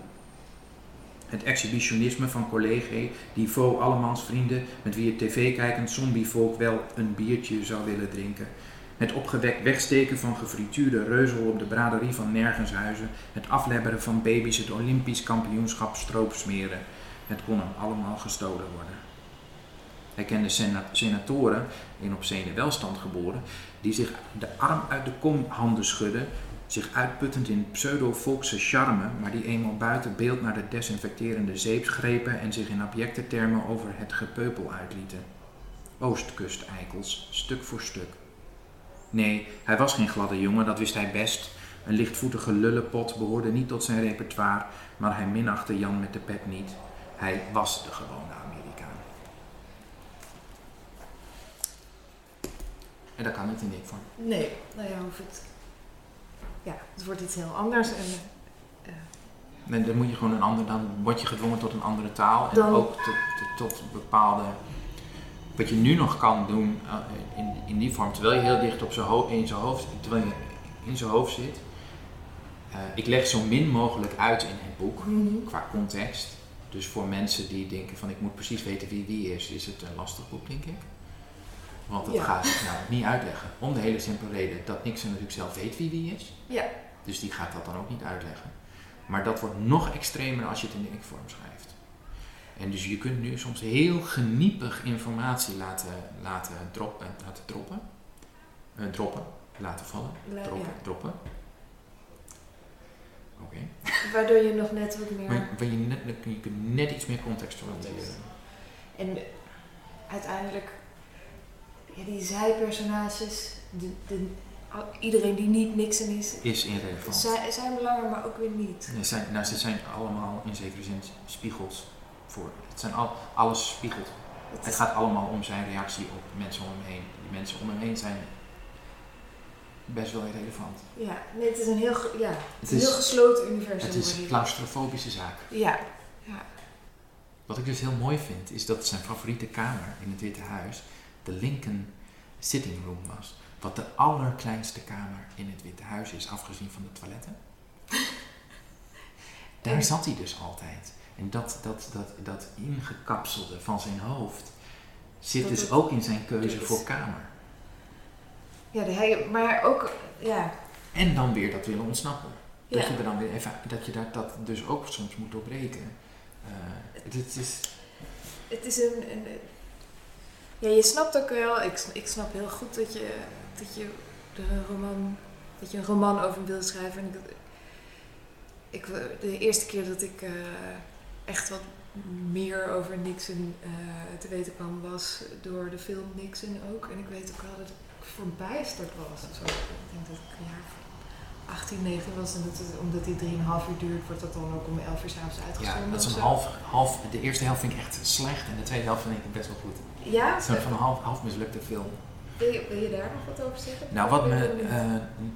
Het exhibitionisme van collega die faux allemans vrienden met wie het tv-kijkend zombievolk wel een biertje zou willen drinken. Het opgewekt wegsteken van gefrituurde reuzel op de braderie van Nergenshuizen. Het aflebberen van baby's het Olympisch kampioenschap stroop smeren. Het kon hem allemaal gestolen worden. Hij kende sena- senatoren, in op zenuwelstand geboren, die zich de arm uit de kom handen schudden, zich uitputtend in pseudo-volkse charme, maar die eenmaal buiten beeld naar de desinfecterende zeep grepen en zich in abjecte termen over het gepeupel uitlieten. Oostkust-eikels, stuk voor stuk. Nee, hij was geen gladde jongen, dat wist hij best. Een lichtvoetige lullepot behoorde niet tot zijn repertoire, maar hij minachtte Jan met de pet niet. Hij was de gewone Amerikaan. En dat kan niet in dit vorm. Nee, nou ja, hoef het. Ja, het wordt iets heel anders. En, eh, Nee, dan moet je gewoon een ander, dan word je gedwongen tot een andere taal. En Dan- ook tot, tot, tot bepaalde. Wat je nu nog kan doen eh, in, in die vorm, terwijl je heel dicht op zijn ho- in zijn hoofd, terwijl je in zijn hoofd zit. Eh, ik leg zo min mogelijk uit in het boek Mhm. qua context. Dus voor mensen die denken van ik moet precies weten wie wie is, is het een lastig boek, denk ik. Want dat Ja. gaat nou niet uitleggen. Om de hele simpele reden dat Nixon natuurlijk zelf weet wie wie is. Ja. Dus die gaat dat dan ook niet uitleggen. Maar dat wordt nog extremer als je het in de ik-vorm schrijft. En dus je kunt nu soms heel geniepig informatie laten, laten, drop, eh, laten droppen. Eh, droppen. Laten vallen. La- Droppen. ja. Droppen. Oké. Waardoor je nog net wat meer... Maar waar je, net, je kunt net iets meer context veranderen. Context. En uiteindelijk, ja, die zijpersonages, de, de, al- iedereen die niet Nixon is, Is irrelevant. zijn, zijn belangrijk, maar ook weer niet. Nee, zijn, nou, ze zijn allemaal in zekere zin spiegels voor. Het zijn al, alles spiegelt. Het gaat allemaal om zijn reactie op mensen om hem heen. Die mensen om hem heen zijn best wel irrelevant. ja, nee, het is een heel, ja, het Het is een is- heel gesloten universum. Het is een claustrofobische zaak. Ja, ja. Wat ik dus heel mooi vind, is dat zijn favoriete kamer in het Witte Huis de Lincoln Sitting Room was. Wat de allerkleinste kamer in het Witte Huis is, afgezien van de toiletten. Daar zat hij dus altijd. En dat, dat, dat, dat ingekapselde van zijn hoofd zit Dat dus ook in zijn keuze is. voor kamer. ja hij, maar ook, ja, En dan weer dat willen ontsnappen. Dat je er dan weer even, dat je dat, dat dus ook soms moet doorbreken. Eh, het, het is, het is een, een ja, je snapt ook wel, ik, ik snap heel goed dat je, dat je de roman, dat je een roman over wil schrijven. En ik, ik, de eerste keer dat ik eh, echt wat meer over Nixon eh, te weten kwam, was door de film Nixon ook. En ik weet ook wel dat ik verbijsterd was. Zo, ik denk dat ik een jaar of 18, 19 was. En dat het, omdat die 3,5 uur duurt, wordt dat dan ook om 11 uur s'avonds ja, uitgezonden. dat is een half, half, de eerste helft vind ik echt slecht en de tweede helft vind ik best wel goed. Ja? Een soort van half, half mislukte film. Wil je, wil je daar nog wat over zeggen? Nou, wat me. eh,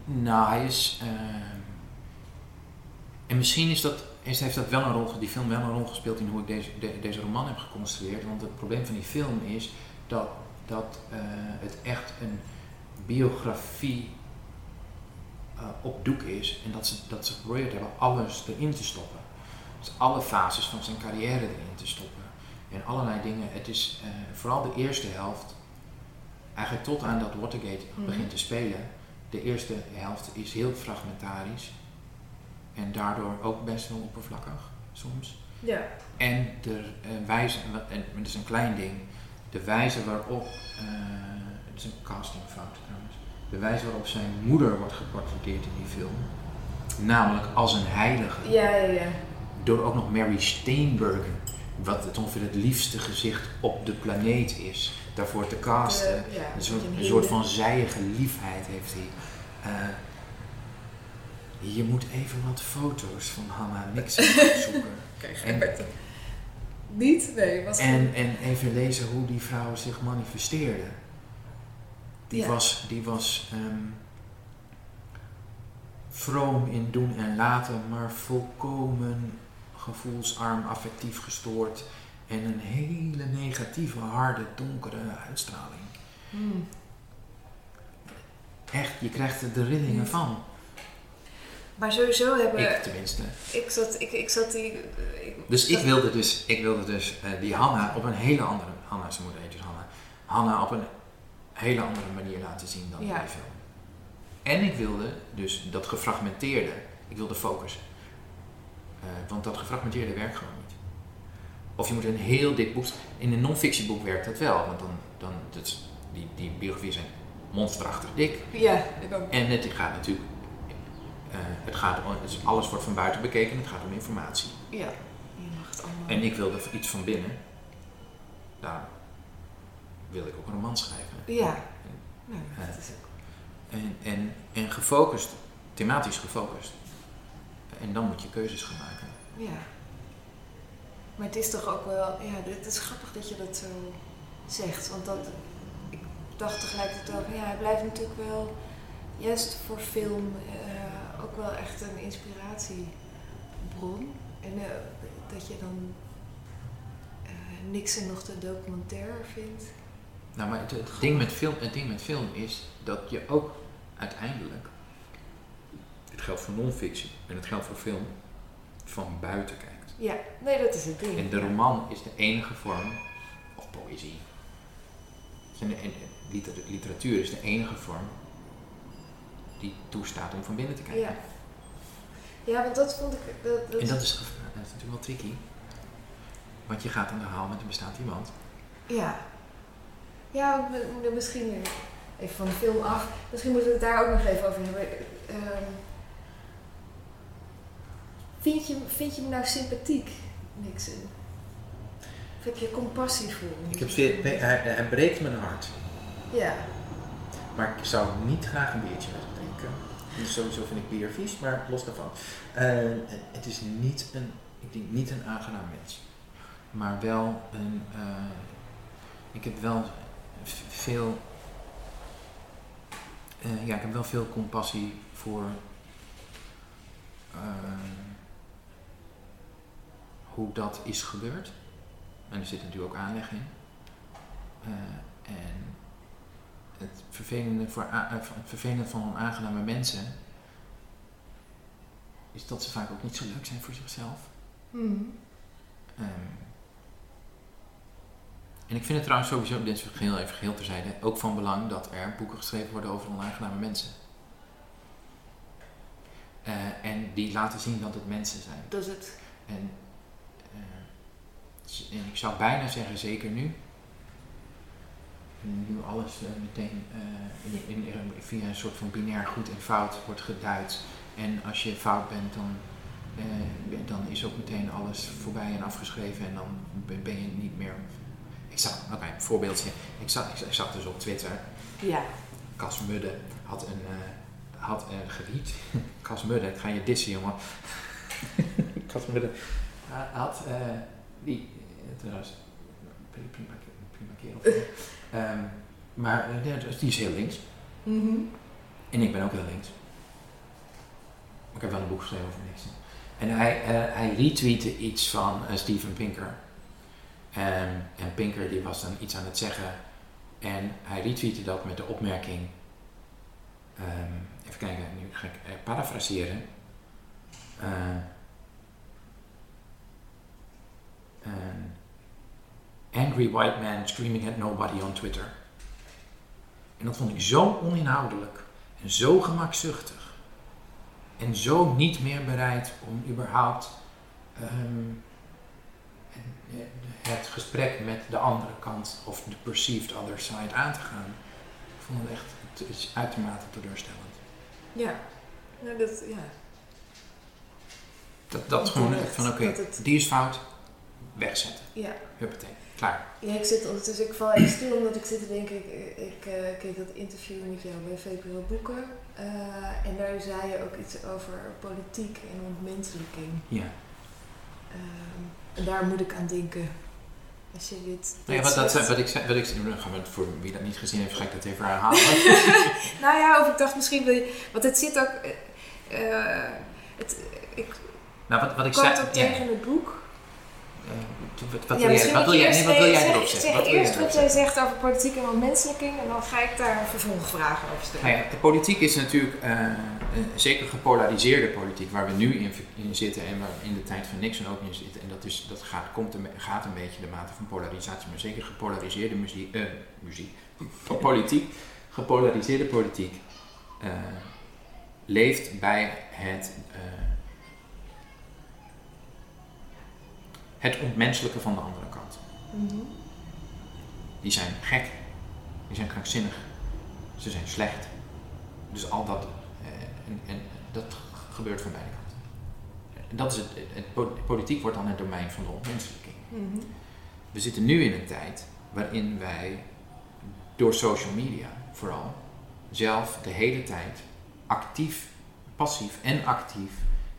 nou, hij is. ehm, en misschien is dat, is, heeft dat wel een rol, die film wel een rol gespeeld in hoe ik deze, de- deze roman heb geconstrueerd. Want het probleem van die film is dat, dat eh, het echt een biografie eh, op doek is. En dat ze, dat ze geprobeerd hebben alles erin te stoppen. Dus alle fases van zijn carrière erin te stoppen. En allerlei dingen. Het is eh, vooral de eerste helft eigenlijk tot aan dat Watergate Mhm. begint te spelen, de eerste helft is heel fragmentarisch en daardoor ook best wel oppervlakkig soms. Ja. En de eh, wijze, en het is een klein ding, de wijze waarop, eh, het is een castingfout trouwens, de wijze waarop zijn moeder wordt geportretteerd in die film, namelijk als een heilige, Ja, ja, ja. door ook nog Mary Steenburgen, wat het ongeveer het liefste gezicht op de planeet is, daarvoor te casten. Ja, Een soort, een hele- soort van zijige liefheid heeft hij. Eh, je moet even wat foto's van Hannah Nixon zoeken. En, Niet? Nee, was en, en even lezen hoe die vrouw zich manifesteerde. Die Ja. was, die was ehm, vroom in doen en laten, maar volkomen gevoelsarm, affectief gestoord. En een hele negatieve, harde, donkere uitstraling. Hmm. Echt, je krijgt er de rillingen Niet. van. Maar sowieso hebben... Ik tenminste. Ik zat, ik, ik zat die... Ik, Dus ik wilde dus, ik wilde dus eh, die Hanna op een hele andere, Hanna, ze moeder heet dus Hanna, Hanna op een hele andere manier laten zien dan Ja. in die film. En ik wilde dus dat gefragmenteerde, ik wilde focus. Eh, want dat gefragmenteerde werkt gewoon niet. Of je moet een heel dik boek, in een non-fictieboek werkt dat wel, want dan, dan dat die, die biografieën zijn monsterachtig dik. Ja, ik ook. En het gaat natuurlijk, eh, het gaat om, dus alles wordt van buiten bekeken, het gaat om informatie. Ja. Je mag het allemaal... En ik wilde iets van binnen. Daar wilde ik ook een roman schrijven. Ja. Nou, Ja. dat is ook... En, en, en gefocust, thematisch gefocust. En dan moet je keuzes gaan maken. Ja. Maar het is toch ook wel... Ja, het is grappig dat je dat zo zegt. Want dat... Ik dacht tegelijkertijd ook... Ja, hij blijft natuurlijk wel... Juist voor film... eh, ook wel echt een inspiratiebron. bron. En eh, dat je dan uh, niks en nog te documentair vindt. Nou, maar het, het, ding met film, het ding met film is dat je ook uiteindelijk, het geldt voor non-fictie en het geldt voor film, van buiten kijkt. Ja, nee, dat is het ding. En de roman is de enige vorm, of poëzie, en literatuur is de enige vorm die toestaat om van binnen te kijken. Ja, ja want dat vond ik. Dat, dat en dat is, dat is natuurlijk wel tricky. Want je gaat aan de haal met een bestaand iemand. Ja. Ja, misschien even van de film af. Misschien moeten we het daar ook nog even over hebben. Um, vind, je, vind je hem nou sympathiek, Nixon? Of heb je compassie voor hem? Ik heb veel, hij, hij breekt mijn hart. Ja. Maar ik zou niet graag een biertje met hem drinken. Dus sowieso vind ik bier vies, maar los daarvan. Uh, het is niet een, ik denk niet een aangenaam mens. Maar wel een, uh, ik heb wel veel, uh, ja, ik heb wel veel compassie voor hoe dat is gebeurd. En er zit natuurlijk ook aanleg in. en het vervelende, voor, het vervelende van onaangename mensen is dat ze vaak ook niet zo leuk zijn voor zichzelf. Mm. Um, en ik vind het trouwens sowieso, dit is geheel even geheel terzijde, ook van belang dat er boeken geschreven worden over onaangename mensen. Uh, en die laten zien dat het mensen zijn. Dat is het. En, en ik zou bijna zeggen, zeker nu, nu alles uh, meteen uh, in, in, via een soort van binair goed en fout wordt geduid. En als je fout bent, dan, uh, dan is ook meteen alles voorbij en afgeschreven en dan ben je niet meer. Ik zag, oké, okay, voorbeeldje. Ik zag, ik, ik, zag dus op Twitter. Ja. Cas Mudde had een, had een geriet. Cas Mudde, ik ga je dissen, jongen. Cas Mudde had die, trouwens, prima, prima kerel. Um, maar uh, die is heel links. Mm -hmm. En ik ben ook heel links. Ik heb wel een boek geschreven over niks. En hij, uh, hij retweette iets van uh, Steven Pinker. Um, en Pinker die was dan iets aan het zeggen. En hij retweette dat met de opmerking. Um, even kijken, nu ga ik uh, parafraseren. Angry white man screaming at nobody on Twitter. En dat vond ik zo oninhoudelijk en zo gemakzuchtig. En zo niet meer bereid om überhaupt um, het gesprek met de andere kant of de perceived other side aan te gaan. Ik vond het echt het is uitermate teleurstellend. Ja, nou, dat, ja. Dat, dat gewoon van oké, okay, die is fout, wegzetten. Ja. Huppatee. Klaar. Ja, ik zit ondertussen, ik val even stil omdat ik zit te denken, ik, ik uh, keek dat interview met jou bij VPRO Boeken. Uh, en daar zei je ook iets over politiek en ontmenselijking. Ja. Um, en daar moet ik aan denken. Als je dit. Nou ja, wat, dat, wat ik zei, wat ik, we voor wie dat niet gezien heeft, ga ik dat even herhalen. nou ja, of ik dacht misschien wil je. Want het zit ook. Uh, het, ik, nou, wat, wat ik zei. ook tegen het boek. Wat, ja, wil, jij, wat wil jij, nee, wat wil jij erop zeggen? Zeg eerst wat jij zegt over politiek en ontmenselijking en dan ga ik daar vervolgvragen over stellen. Nou ja, de politiek is natuurlijk uh, een zeker gepolariseerde politiek waar we nu in, in, zitten en waar in de tijd van Nixon ook in zitten. En dat, is, dat gaat, komt een, gaat een beetje de mate van polarisatie, maar zeker gepolariseerde muziek, uh, muziek politiek, gepolariseerde politiek uh, leeft bij het het ontmenselijke van de andere kant. Mhm. Die zijn gek, die zijn krankzinnig, ze zijn slecht. Dus al dat, eh, en, en, dat gebeurt van beide kanten. En dat is het, het, politiek wordt dan het domein van de ontmenselijking. Mhm. We zitten nu in een tijd waarin wij door social media vooral zelf de hele tijd actief, passief en actief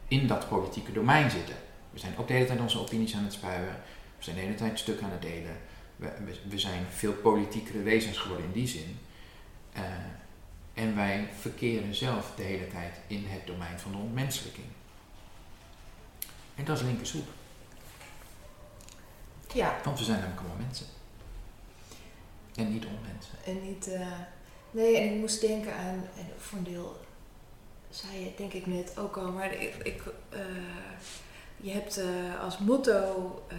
in dat politieke domein zitten. We zijn ook de hele tijd onze opinies aan het spuien. We zijn de hele tijd stukken aan het delen. We, we, zijn veel politiekere wezens geworden in die zin. Uh, en wij verkeren zelf de hele tijd in het domein van de ontmenselijking. En dat is linkersoep. Ja. Want we zijn namelijk allemaal mensen. En niet onmensen. En niet... eh, nee, en ik moest denken aan... En voor een deel zei je denk ik net ook al, maar ik... ik eh, je hebt eh, als motto eh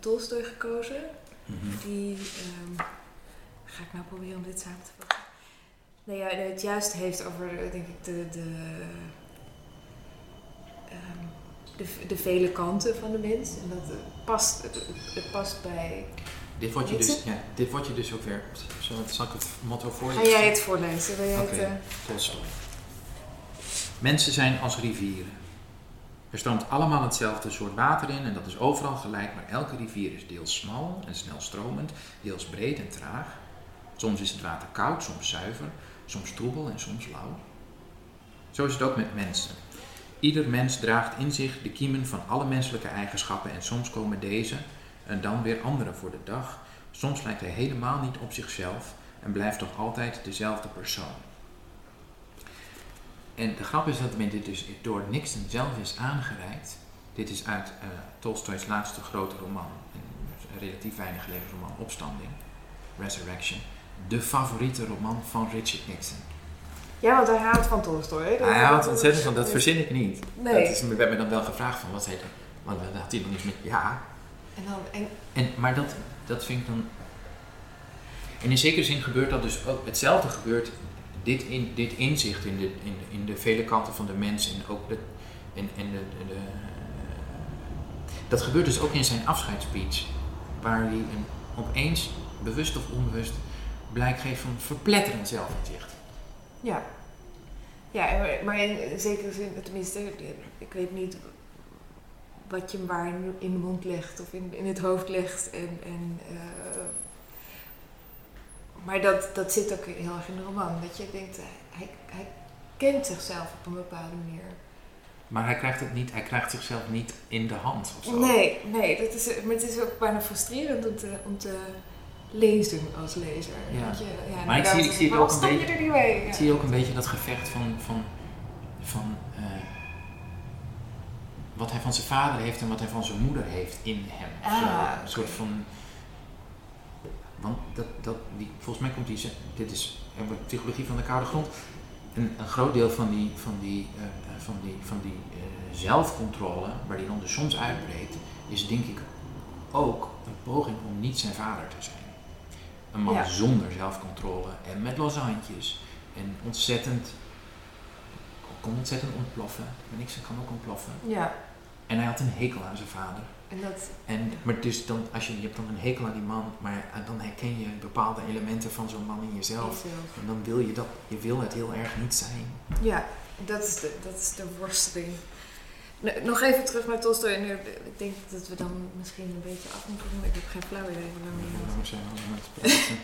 Tolstoy gekozen. Die... ehm, ga ik nou proberen om dit samen te vatten? Nee, ja, het juist heeft over, denk ik, de... de ehm, de, de vele kanten van de mens. En dat eh, past, het, past bij Dit wordt je dus, ja, dit wordt je dus ook weer. Zal, ik het motto voor je Ga jij het voorlezen? Wil jij Oké. het, Tolstoy. Mensen zijn als rivieren. Er stroomt allemaal hetzelfde soort water in en dat is overal gelijk, maar elke rivier is deels smal en snel stromend, deels breed en traag. Soms is het water koud, soms zuiver, soms troebel en soms lauw. Zo is het ook met mensen. Ieder mens draagt in zich de kiemen van alle menselijke eigenschappen en soms komen deze en dan weer andere voor de dag. Soms lijkt hij helemaal niet op zichzelf en blijft toch altijd dezelfde persoon. En de grap is dat men dit dus door Nixon zelf is aangereikt. Dit is uit eh Tolstoy's laatste grote roman, een relatief weinig geleden roman, Opstanding, Resurrection. De favoriete roman van Richard Nixon. Ja, want hij houdt van Tolstoy. hè? Hij houdt ontzettend van, dat verzin ik niet. Nee. Dat is, er werd me dan wel gevraagd van, wat zei hij? Want dan had hij nog niet met, ja, En dan, en, en, maar dat, dat vind ik dan. En in zekere zin gebeurt dat dus ook. Hetzelfde gebeurt. Dit, in, dit inzicht in de, in, in de vele kanten van de mens en ook de. En, en de, de, dat gebeurt dus ook in zijn afscheidsspeech. Waar hij een, opeens, bewust of onbewust, blijk geeft van verpletterend zelfinzicht. ja. Ja, maar- in zekere zin, tenminste, ik weet niet wat je hem waar in in de mond legt of in, in het hoofd legt. En, en, eh, maar dat, dat zit ook heel erg in de roman. Dat je denkt, hij, hij kent zichzelf op een bepaalde manier. Maar hij krijgt het niet, hij krijgt zichzelf niet in de hand of zo. Nee, nee, dat is, maar het is ook bijna frustrerend om te, om te lezen als lezer. Ja. Want je, ja, Maar ik zie- ik zie ook een je beetje- niet mee? Ja. Ik zie ook een beetje dat gevecht van, van, van eh, wat hij van zijn vader heeft en wat hij van zijn moeder heeft in hem. Ah, zo. Een soort van. Want dat, dat, die, volgens mij komt die. Dit is psychologie van de koude grond. Een, een groot deel van die, van die, eh, eh, van die, van die eh, zelfcontrole, waar die dan dus soms uitbreekt, is denk ik ook een poging om niet zijn vader te zijn. Een man Ja. zonder zelfcontrole en met losse handjes. En ontzettend, kon ontzettend ontploffen. Maar niks kan ook ontploffen. Ja, En hij had een hekel aan zijn vader. En dat, En, maar dus dan, als je, je hebt dan een hekel aan die man, maar eh, dan herken je bepaalde elementen van zo'n man in jezelf. jezelf. En dan wil je dat, je wil het heel erg niet zijn. Ja, dat is de, dat is de worsteling. Nog even terug naar Tolstoy. En nu, ik denk dat we dan misschien een beetje af moeten doen. Ik heb geen flauw idee hoe lang was. Waarom zijn we allemaal aan het praten?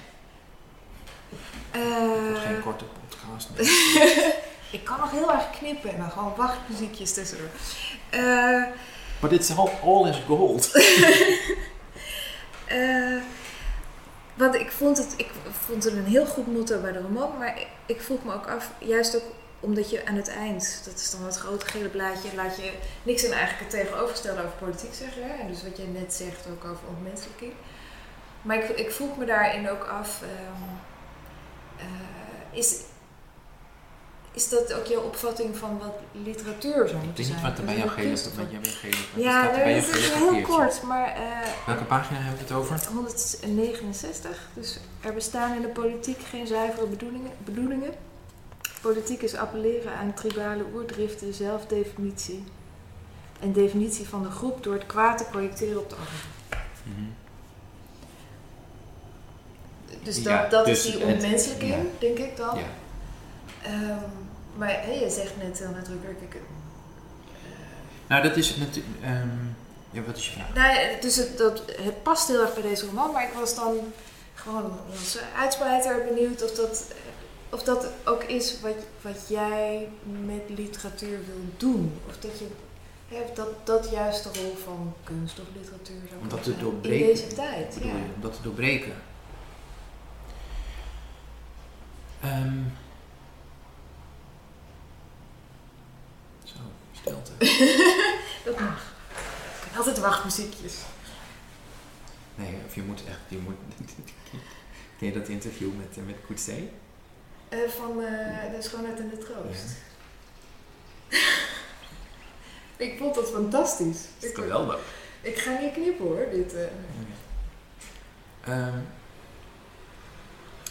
Het wordt geen Eh, korte podcast. ik kan nog heel erg knippen en dan gewoon wachtmuziekjes tussendoor. Eh, But it's all, all is gold. eh, want ik vond, het, ik vond het een heel goed motto bij de roman. Maar ik, vroeg me ook af, juist ook omdat je aan het eind, dat is dan het grote gele blaadje, laat je niks en eigenlijk het tegenovergestelde over politiek zeggen. Hè? Dus wat jij net zegt ook over ontmenselijking. Maar ik, ik vroeg me daarin ook af, ehm, eh, is, is dat ook jouw opvatting van wat literatuur zou moeten weet niet zijn? wat er bij Dus jou gele, Ja, staat jou het is heel kort, maar eh, Welke pagina hebben we het over? 169. Dus er bestaan in de politiek geen zuivere bedoelingen. bedoelingen. Politiek is appelleren aan tribale oerdriften, zelfdefinitie. En definitie van de groep door het kwaad te projecteren op de ander. Mhm. Dus dat, Ja, dat dus is die het- onmenselijke ja. in, denk ik dan. Ja. Ehm, maar je zegt net heel nadrukkelijk. Ik, Nou, dat is natuurlijk. ehm ja, wat is je vraag? Nou ja, dus het, dat, het past heel erg bij deze roman, maar ik was dan gewoon als uitspreiter benieuwd of dat, of dat ook is wat, wat jij met literatuur wil doen. Of dat je hè, dat, dat juist de rol van kunst of literatuur zou Om dat te doorbreken, In deze tijd, ja. je, om dat te doorbreken. Ehm. zo, stilte. Dat mag. wachtmuziekjes. Nee, of je moet echt, je moet... Ken je dat interview met, eh, met Coetzee? Eh, van eh, De Schoonheid en de Troost. ik vond dat fantastisch. Dat is Ik, geweldig. ik ga niet knippen hoor, dit. eh. Ehm,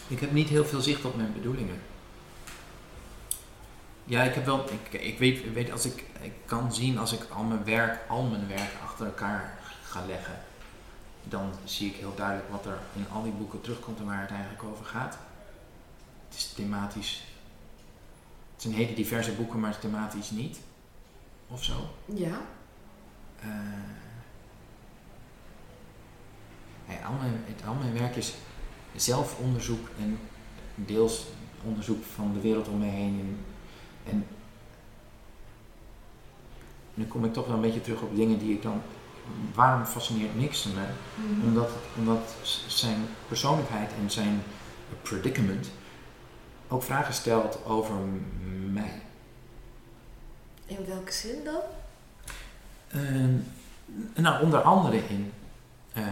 ik heb niet heel veel zicht op mijn bedoelingen. Ja, ik heb wel, ik, ik weet, weet als ik, ik kan zien als ik al mijn werk, al mijn werk achter elkaar ga leggen, dan zie ik heel duidelijk wat er in al die boeken terugkomt en waar het eigenlijk over gaat. Het is thematisch. Het zijn hele diverse boeken, maar thematisch niet. Of zo. Ja. Eh, al, mijn, het, al mijn werk is zelfonderzoek en deels onderzoek van de wereld om me heen. En, en nu kom ik toch wel een beetje terug op dingen die ik dan. Waarom fascineert Nixon me? Mhm. Omdat, omdat zijn persoonlijkheid en zijn predicament ook vragen stelt over mij. In welke zin dan? Eh, nou, onder andere in. eh,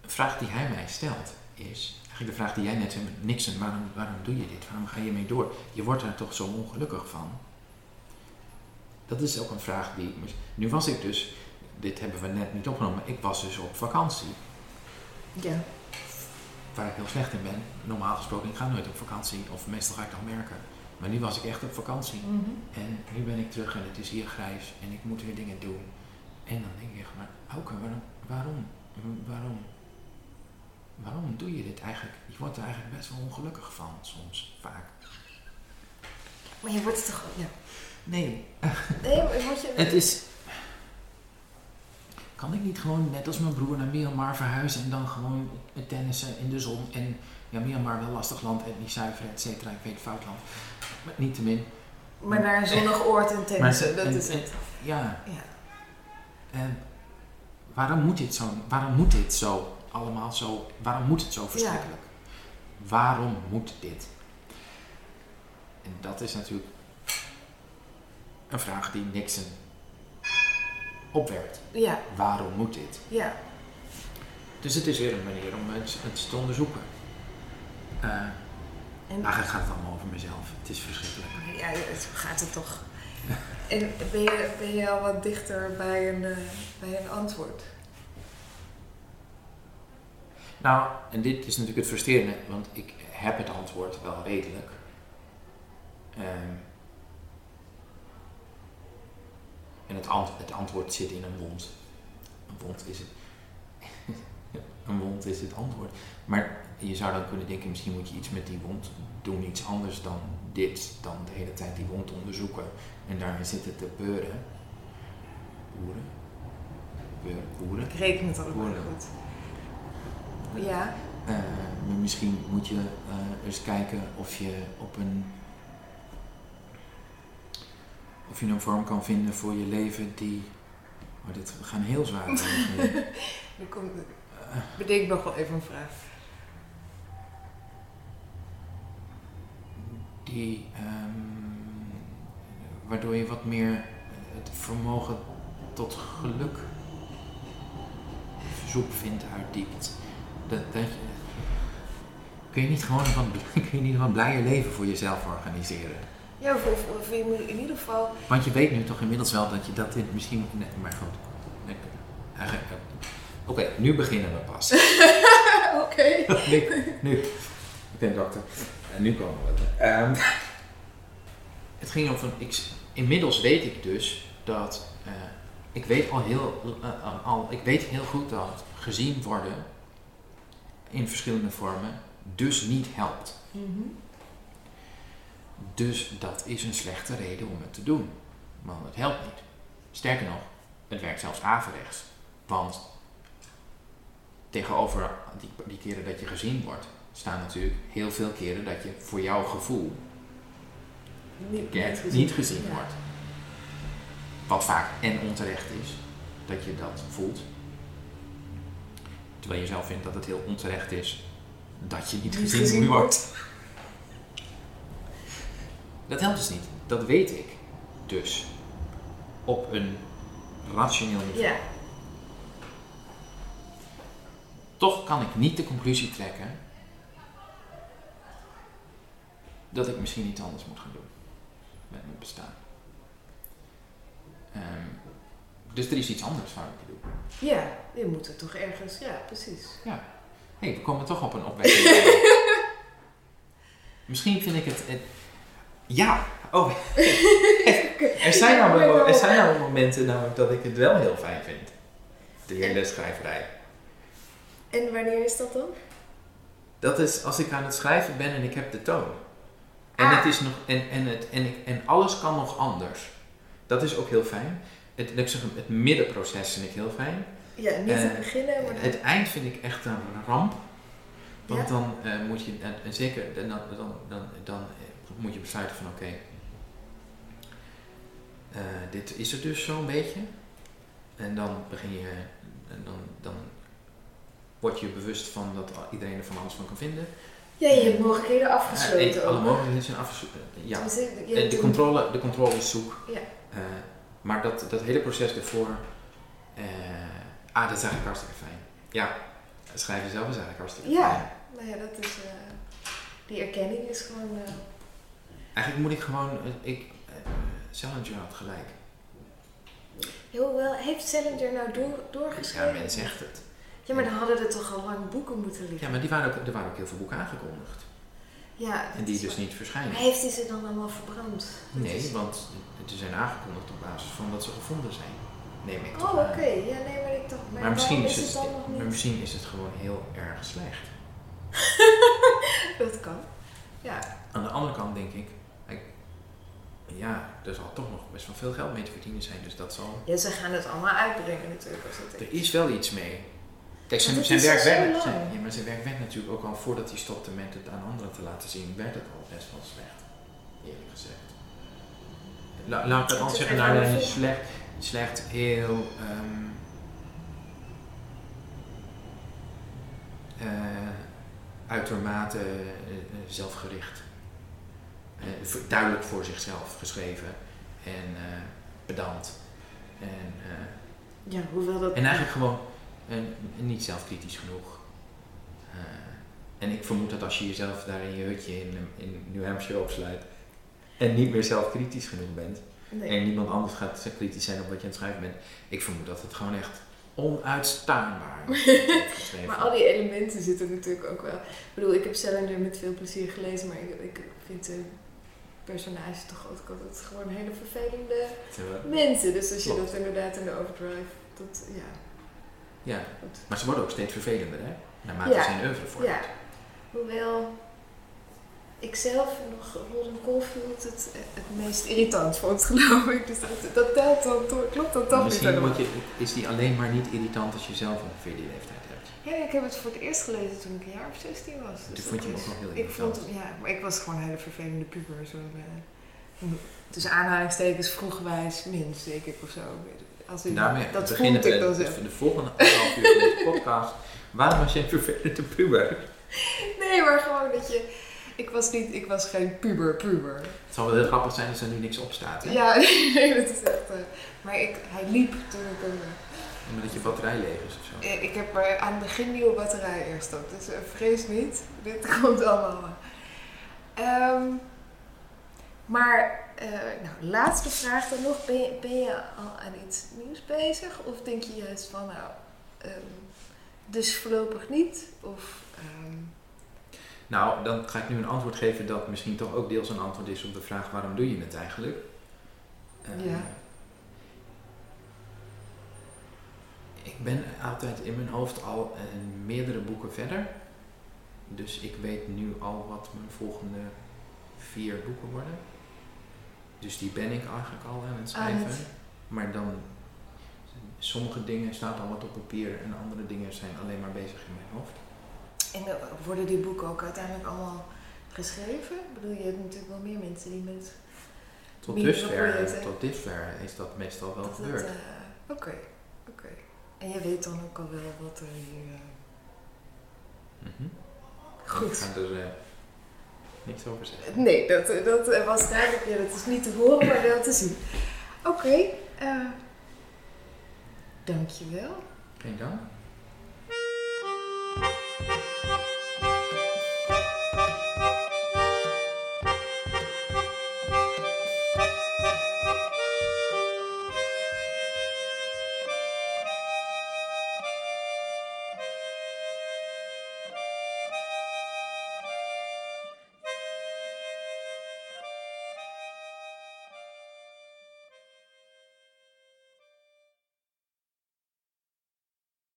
een vraag die hij mij stelt is. Eigenlijk de vraag die jij net zei met Nixon: waarom, waarom doe je dit? Waarom ga je mee door? Je wordt daar toch zo ongelukkig van? Dat is ook een vraag die. Nu was ik dus. Dit hebben we net niet opgenomen. maar Ik was dus op vakantie. Ja. Waar ik heel slecht in ben. Normaal gesproken, ik ga nooit op vakantie. Of meestal ga ik dan werken. Maar nu was ik echt op vakantie. Mhm. En nu ben ik terug en het is hier grijs en ik moet weer dingen doen. En dan denk ik echt, maar Auke, waarom, waarom, waarom, waarom doe je dit eigenlijk? Je wordt er eigenlijk best wel ongelukkig van soms, vaak. Maar je wordt het toch... Ja. Nee, Nee, maar word je... het is... Kan ik niet gewoon net als mijn broer naar Myanmar verhuizen en dan gewoon tennissen in de zon en ja, Myanmar wel lastig land, etnisch zuiver, et cetera, ik weet fout land. Maar niet te min. Maar naar een zonnig oord en tennissen, dat en- is en- het. Ja, Ja. En waarom moet dit zo? Waarom moet dit zo allemaal zo? Waarom moet het zo verschrikkelijk? Waarom moet dit? En dat is natuurlijk een vraag die Nixon opwerpt. Ja, Waarom moet dit? ja. Dus het is weer een manier om het, het te onderzoeken. Eh, En, eigenlijk gaat het allemaal over mezelf. Het is verschrikkelijk. ja, het gaat het toch. En ben je, ben je al wat dichter bij een, eh, bij een antwoord? Nou, en dit is natuurlijk het frustrerende, want ik heb het antwoord wel redelijk. Ehm, en het, ant- het antwoord zit in een wond. Een wond is het. een wond is het antwoord. Maar je zou dan kunnen denken, misschien moet je iets met die wond doen, iets anders dan dit, dan de hele tijd die wond onderzoeken en daarin zitten te beuren. Boeren? Ik reken het Woorden. goed. Ja, Eh, maar misschien moet je eh, eens kijken of je op een. of je een vorm kan vinden voor je leven die. Oh, dit we gaan heel zwaar. dan komt, Eh, bedenk nog wel even een vraag. die. ehm, waardoor je wat meer het vermogen tot geluk zoek vindt, uitdiept. Dat, kun je niet gewoon een wat, kun je niet een wat blijer leven voor jezelf organiseren? Ja, of, of, of in ieder geval... Want je weet nu toch inmiddels wel dat je dat dit misschien. Nee, maar goed. Nee, Oké, nu beginnen we pas. Oké. nu, nu. Ik ben dokter. En nu komen we. Ehm, het ging over. Ik, inmiddels weet ik dus dat. eh, ik weet al heel, eh, al, ik weet heel goed dat gezien worden in verschillende vormen dus niet helpt. Mhm. Dus dat is een slechte reden om het te doen. Want het helpt niet. Sterker nog, het werkt zelfs averechts. Want tegenover die, die keren dat je gezien wordt, staan natuurlijk heel veel keren dat je voor jouw gevoel Niet, niet, niet gezien Ja. wordt. Wat vaak en onterecht is, dat je dat voelt. Terwijl je zelf vindt dat het heel onterecht is dat je niet, Niet gezien, gezien wordt. Dat helpt dus niet. Dat weet ik dus. op een rationeel niveau. Ja. Toch kan ik niet de conclusie trekken dat ik misschien iets anders moet gaan doen met mijn bestaan. Ehm, dus er is iets anders waar ik te doen. Ja, je moet er toch ergens, ja, precies. Hé, hey, we komen toch op een opwekkende Misschien vind ik het... het- ja, oh. er, zijn wel- er zijn nou momenten namelijk dat ik het wel heel fijn vind. De hele schrijverij. En wanneer is dat dan? Dat is als ik aan het schrijven ben en ik heb de toon. En, Ah. het is nog, en, en, het, en, ik, en alles kan nog anders. Dat is ook heel fijn. Het, ik zeg, het middenproces vind ik heel fijn. Ja, niet Eh, het beginnen, maar Het eind vind ik echt een ramp. Want Ja. dan eh, moet je, en, en zeker, dan, dan, dan, dan, dan eh, moet je besluiten van oké, eh, dit is het dus zo'n beetje. En dan begin je, en dan, dan word je bewust van dat iedereen er van alles van kan vinden. ja, je hebt mogelijkheden Eh, afgesloten. en alle mogelijkheden zijn afgesloten. Ja, hebt de controle, de controle is zoek. Ja. Eh, maar dat, dat hele proces ervoor, eh, ah, dat is eigenlijk hartstikke fijn. Ja, schrijven zelf is eigenlijk hartstikke fijn. Ja, nou ja, dat is, eh, die erkenning is gewoon, eh, Eigenlijk moet ik gewoon, ik, Salinger had gelijk. heel wel, heeft Salinger nou door, doorgeschreven? Ja, men zegt het. Ja, maar dan hadden er toch al lang boeken moeten liggen. Ja, maar die waren ook, er waren ook heel veel boeken aangekondigd. Ja, En dat die dus waar. niet verschijnen. Maar heeft hij ze dan allemaal verbrand? Dat Nee, is- want ze zijn aangekondigd op basis van dat ze gevonden zijn. Neem ik toch Oh, oké. Ja, nee, maar ik dacht, maar, Maar misschien is, is het, maar misschien is het gewoon heel erg slecht. Dat kan. Ja. Aan de andere kant denk ik, ja, er zal toch nog best wel veel geld mee te verdienen zijn. Dus dat zal. ja, ze gaan het allemaal uitbrengen natuurlijk. Als het Er is wel iets mee. Kijk, zijn, zijn, werk werd, zijn, ja, maar zijn werk werd natuurlijk ook al voordat hij stopte met het aan anderen te laten zien, werd het al best wel slecht. Eerlijk gezegd. La, laat ik is zeggen, echt nou, nee, slecht, slecht, heel ehm, eh, uitermate eh, zelfgericht. Voor- duidelijk voor zichzelf geschreven en pedant. En, Ja, hoewel dat... en eigenlijk gewoon eh, niet zelfkritisch genoeg. Eh, en ik vermoed dat als je jezelf daar in je hutje in, in New Hampshire opsluit en niet meer zelfkritisch genoeg bent Nee. en niemand anders gaat kritisch zijn op wat je aan het schrijven bent, ik vermoed dat het gewoon echt onuitstaanbaar is. geschreven. Maar al die elementen zitten natuurlijk ook wel. Ik bedoel, ik heb Salinger met veel plezier gelezen, maar ik, ik vind de personages toch ook altijd gewoon hele vervelende mensen. Dus als je dat inderdaad in de overdrive, dat ja. Ja, Goed. maar ze worden ook steeds vervelender, hè? Naarmate Ja. zijn oeuvre Ja, vordert. hoewel ik zelf nog Holden Caulfield het, het meest irritant vond, geloof ik. Dus dat, dat telt dan toch, klopt dat toch niet Misschien helemaal. moet je, is die alleen maar niet irritant als je zelf ongeveer die leeftijd hebt. Ja, ik heb het voor het eerst gelezen toen ik een jaar of 16 was. Toen Dus vond dat je hem ook wel heel Ik vond irritant. hem, ja, maar ik was gewoon een hele vervelende puber. Zo'n, eh, tussen aanhalingstekens vroegwijs mens, denk ik, of zo. Als daarmee dat beginnen we dan de, volgende anderhalf uur van deze podcast. Waarom was jij een vervelende puber? Nee, maar gewoon dat je... Ik was, niet, ik was geen puber, puber. Het zal wel heel grappig zijn als er nu niks op staat. Hè? Ja, nee, dat is echt... eh, maar ik, hij liep toen ik hem... Omdat je batterij leeg is of zo. eh, Ik heb er aan het begin nieuwe batterij eerst op, dus eh, vrees niet. Dit komt allemaal. Ehm, maar, eh, nou, laatste vraag dan nog. Ben je, ben je al aan iets nieuws bezig? Of denk je juist van, nou, ehm, dus voorlopig niet? Of, ehm, Nou, dan ga ik nu een antwoord geven dat misschien toch ook deels een antwoord is op de vraag waarom doe je het eigenlijk? Eh, Ja. Ik ben altijd in mijn hoofd al eh, meerdere boeken verder. Dus ik weet nu al wat mijn volgende vier boeken worden. Dus die ben ik eigenlijk al aan het Aan schrijven. Maar dan, sommige dingen staan al wat op papier en andere dingen zijn alleen maar bezig in mijn hoofd. en eh, worden die boeken ook uiteindelijk allemaal geschreven? Ik bedoel, je hebt natuurlijk wel meer mensen die met... Tot dusver, tot dusver is dat meestal wel dat gebeurd. eh, Oké, oké. En je weet dan ook al wel wat er hier... eh, Mhm. Goed. Ik ga er eh, niks over zeggen. Nee, dat, dat was eigenlijk. Ja, dat is niet te horen, maar wel te zien. Oké, okay, dankjewel. Geen dank.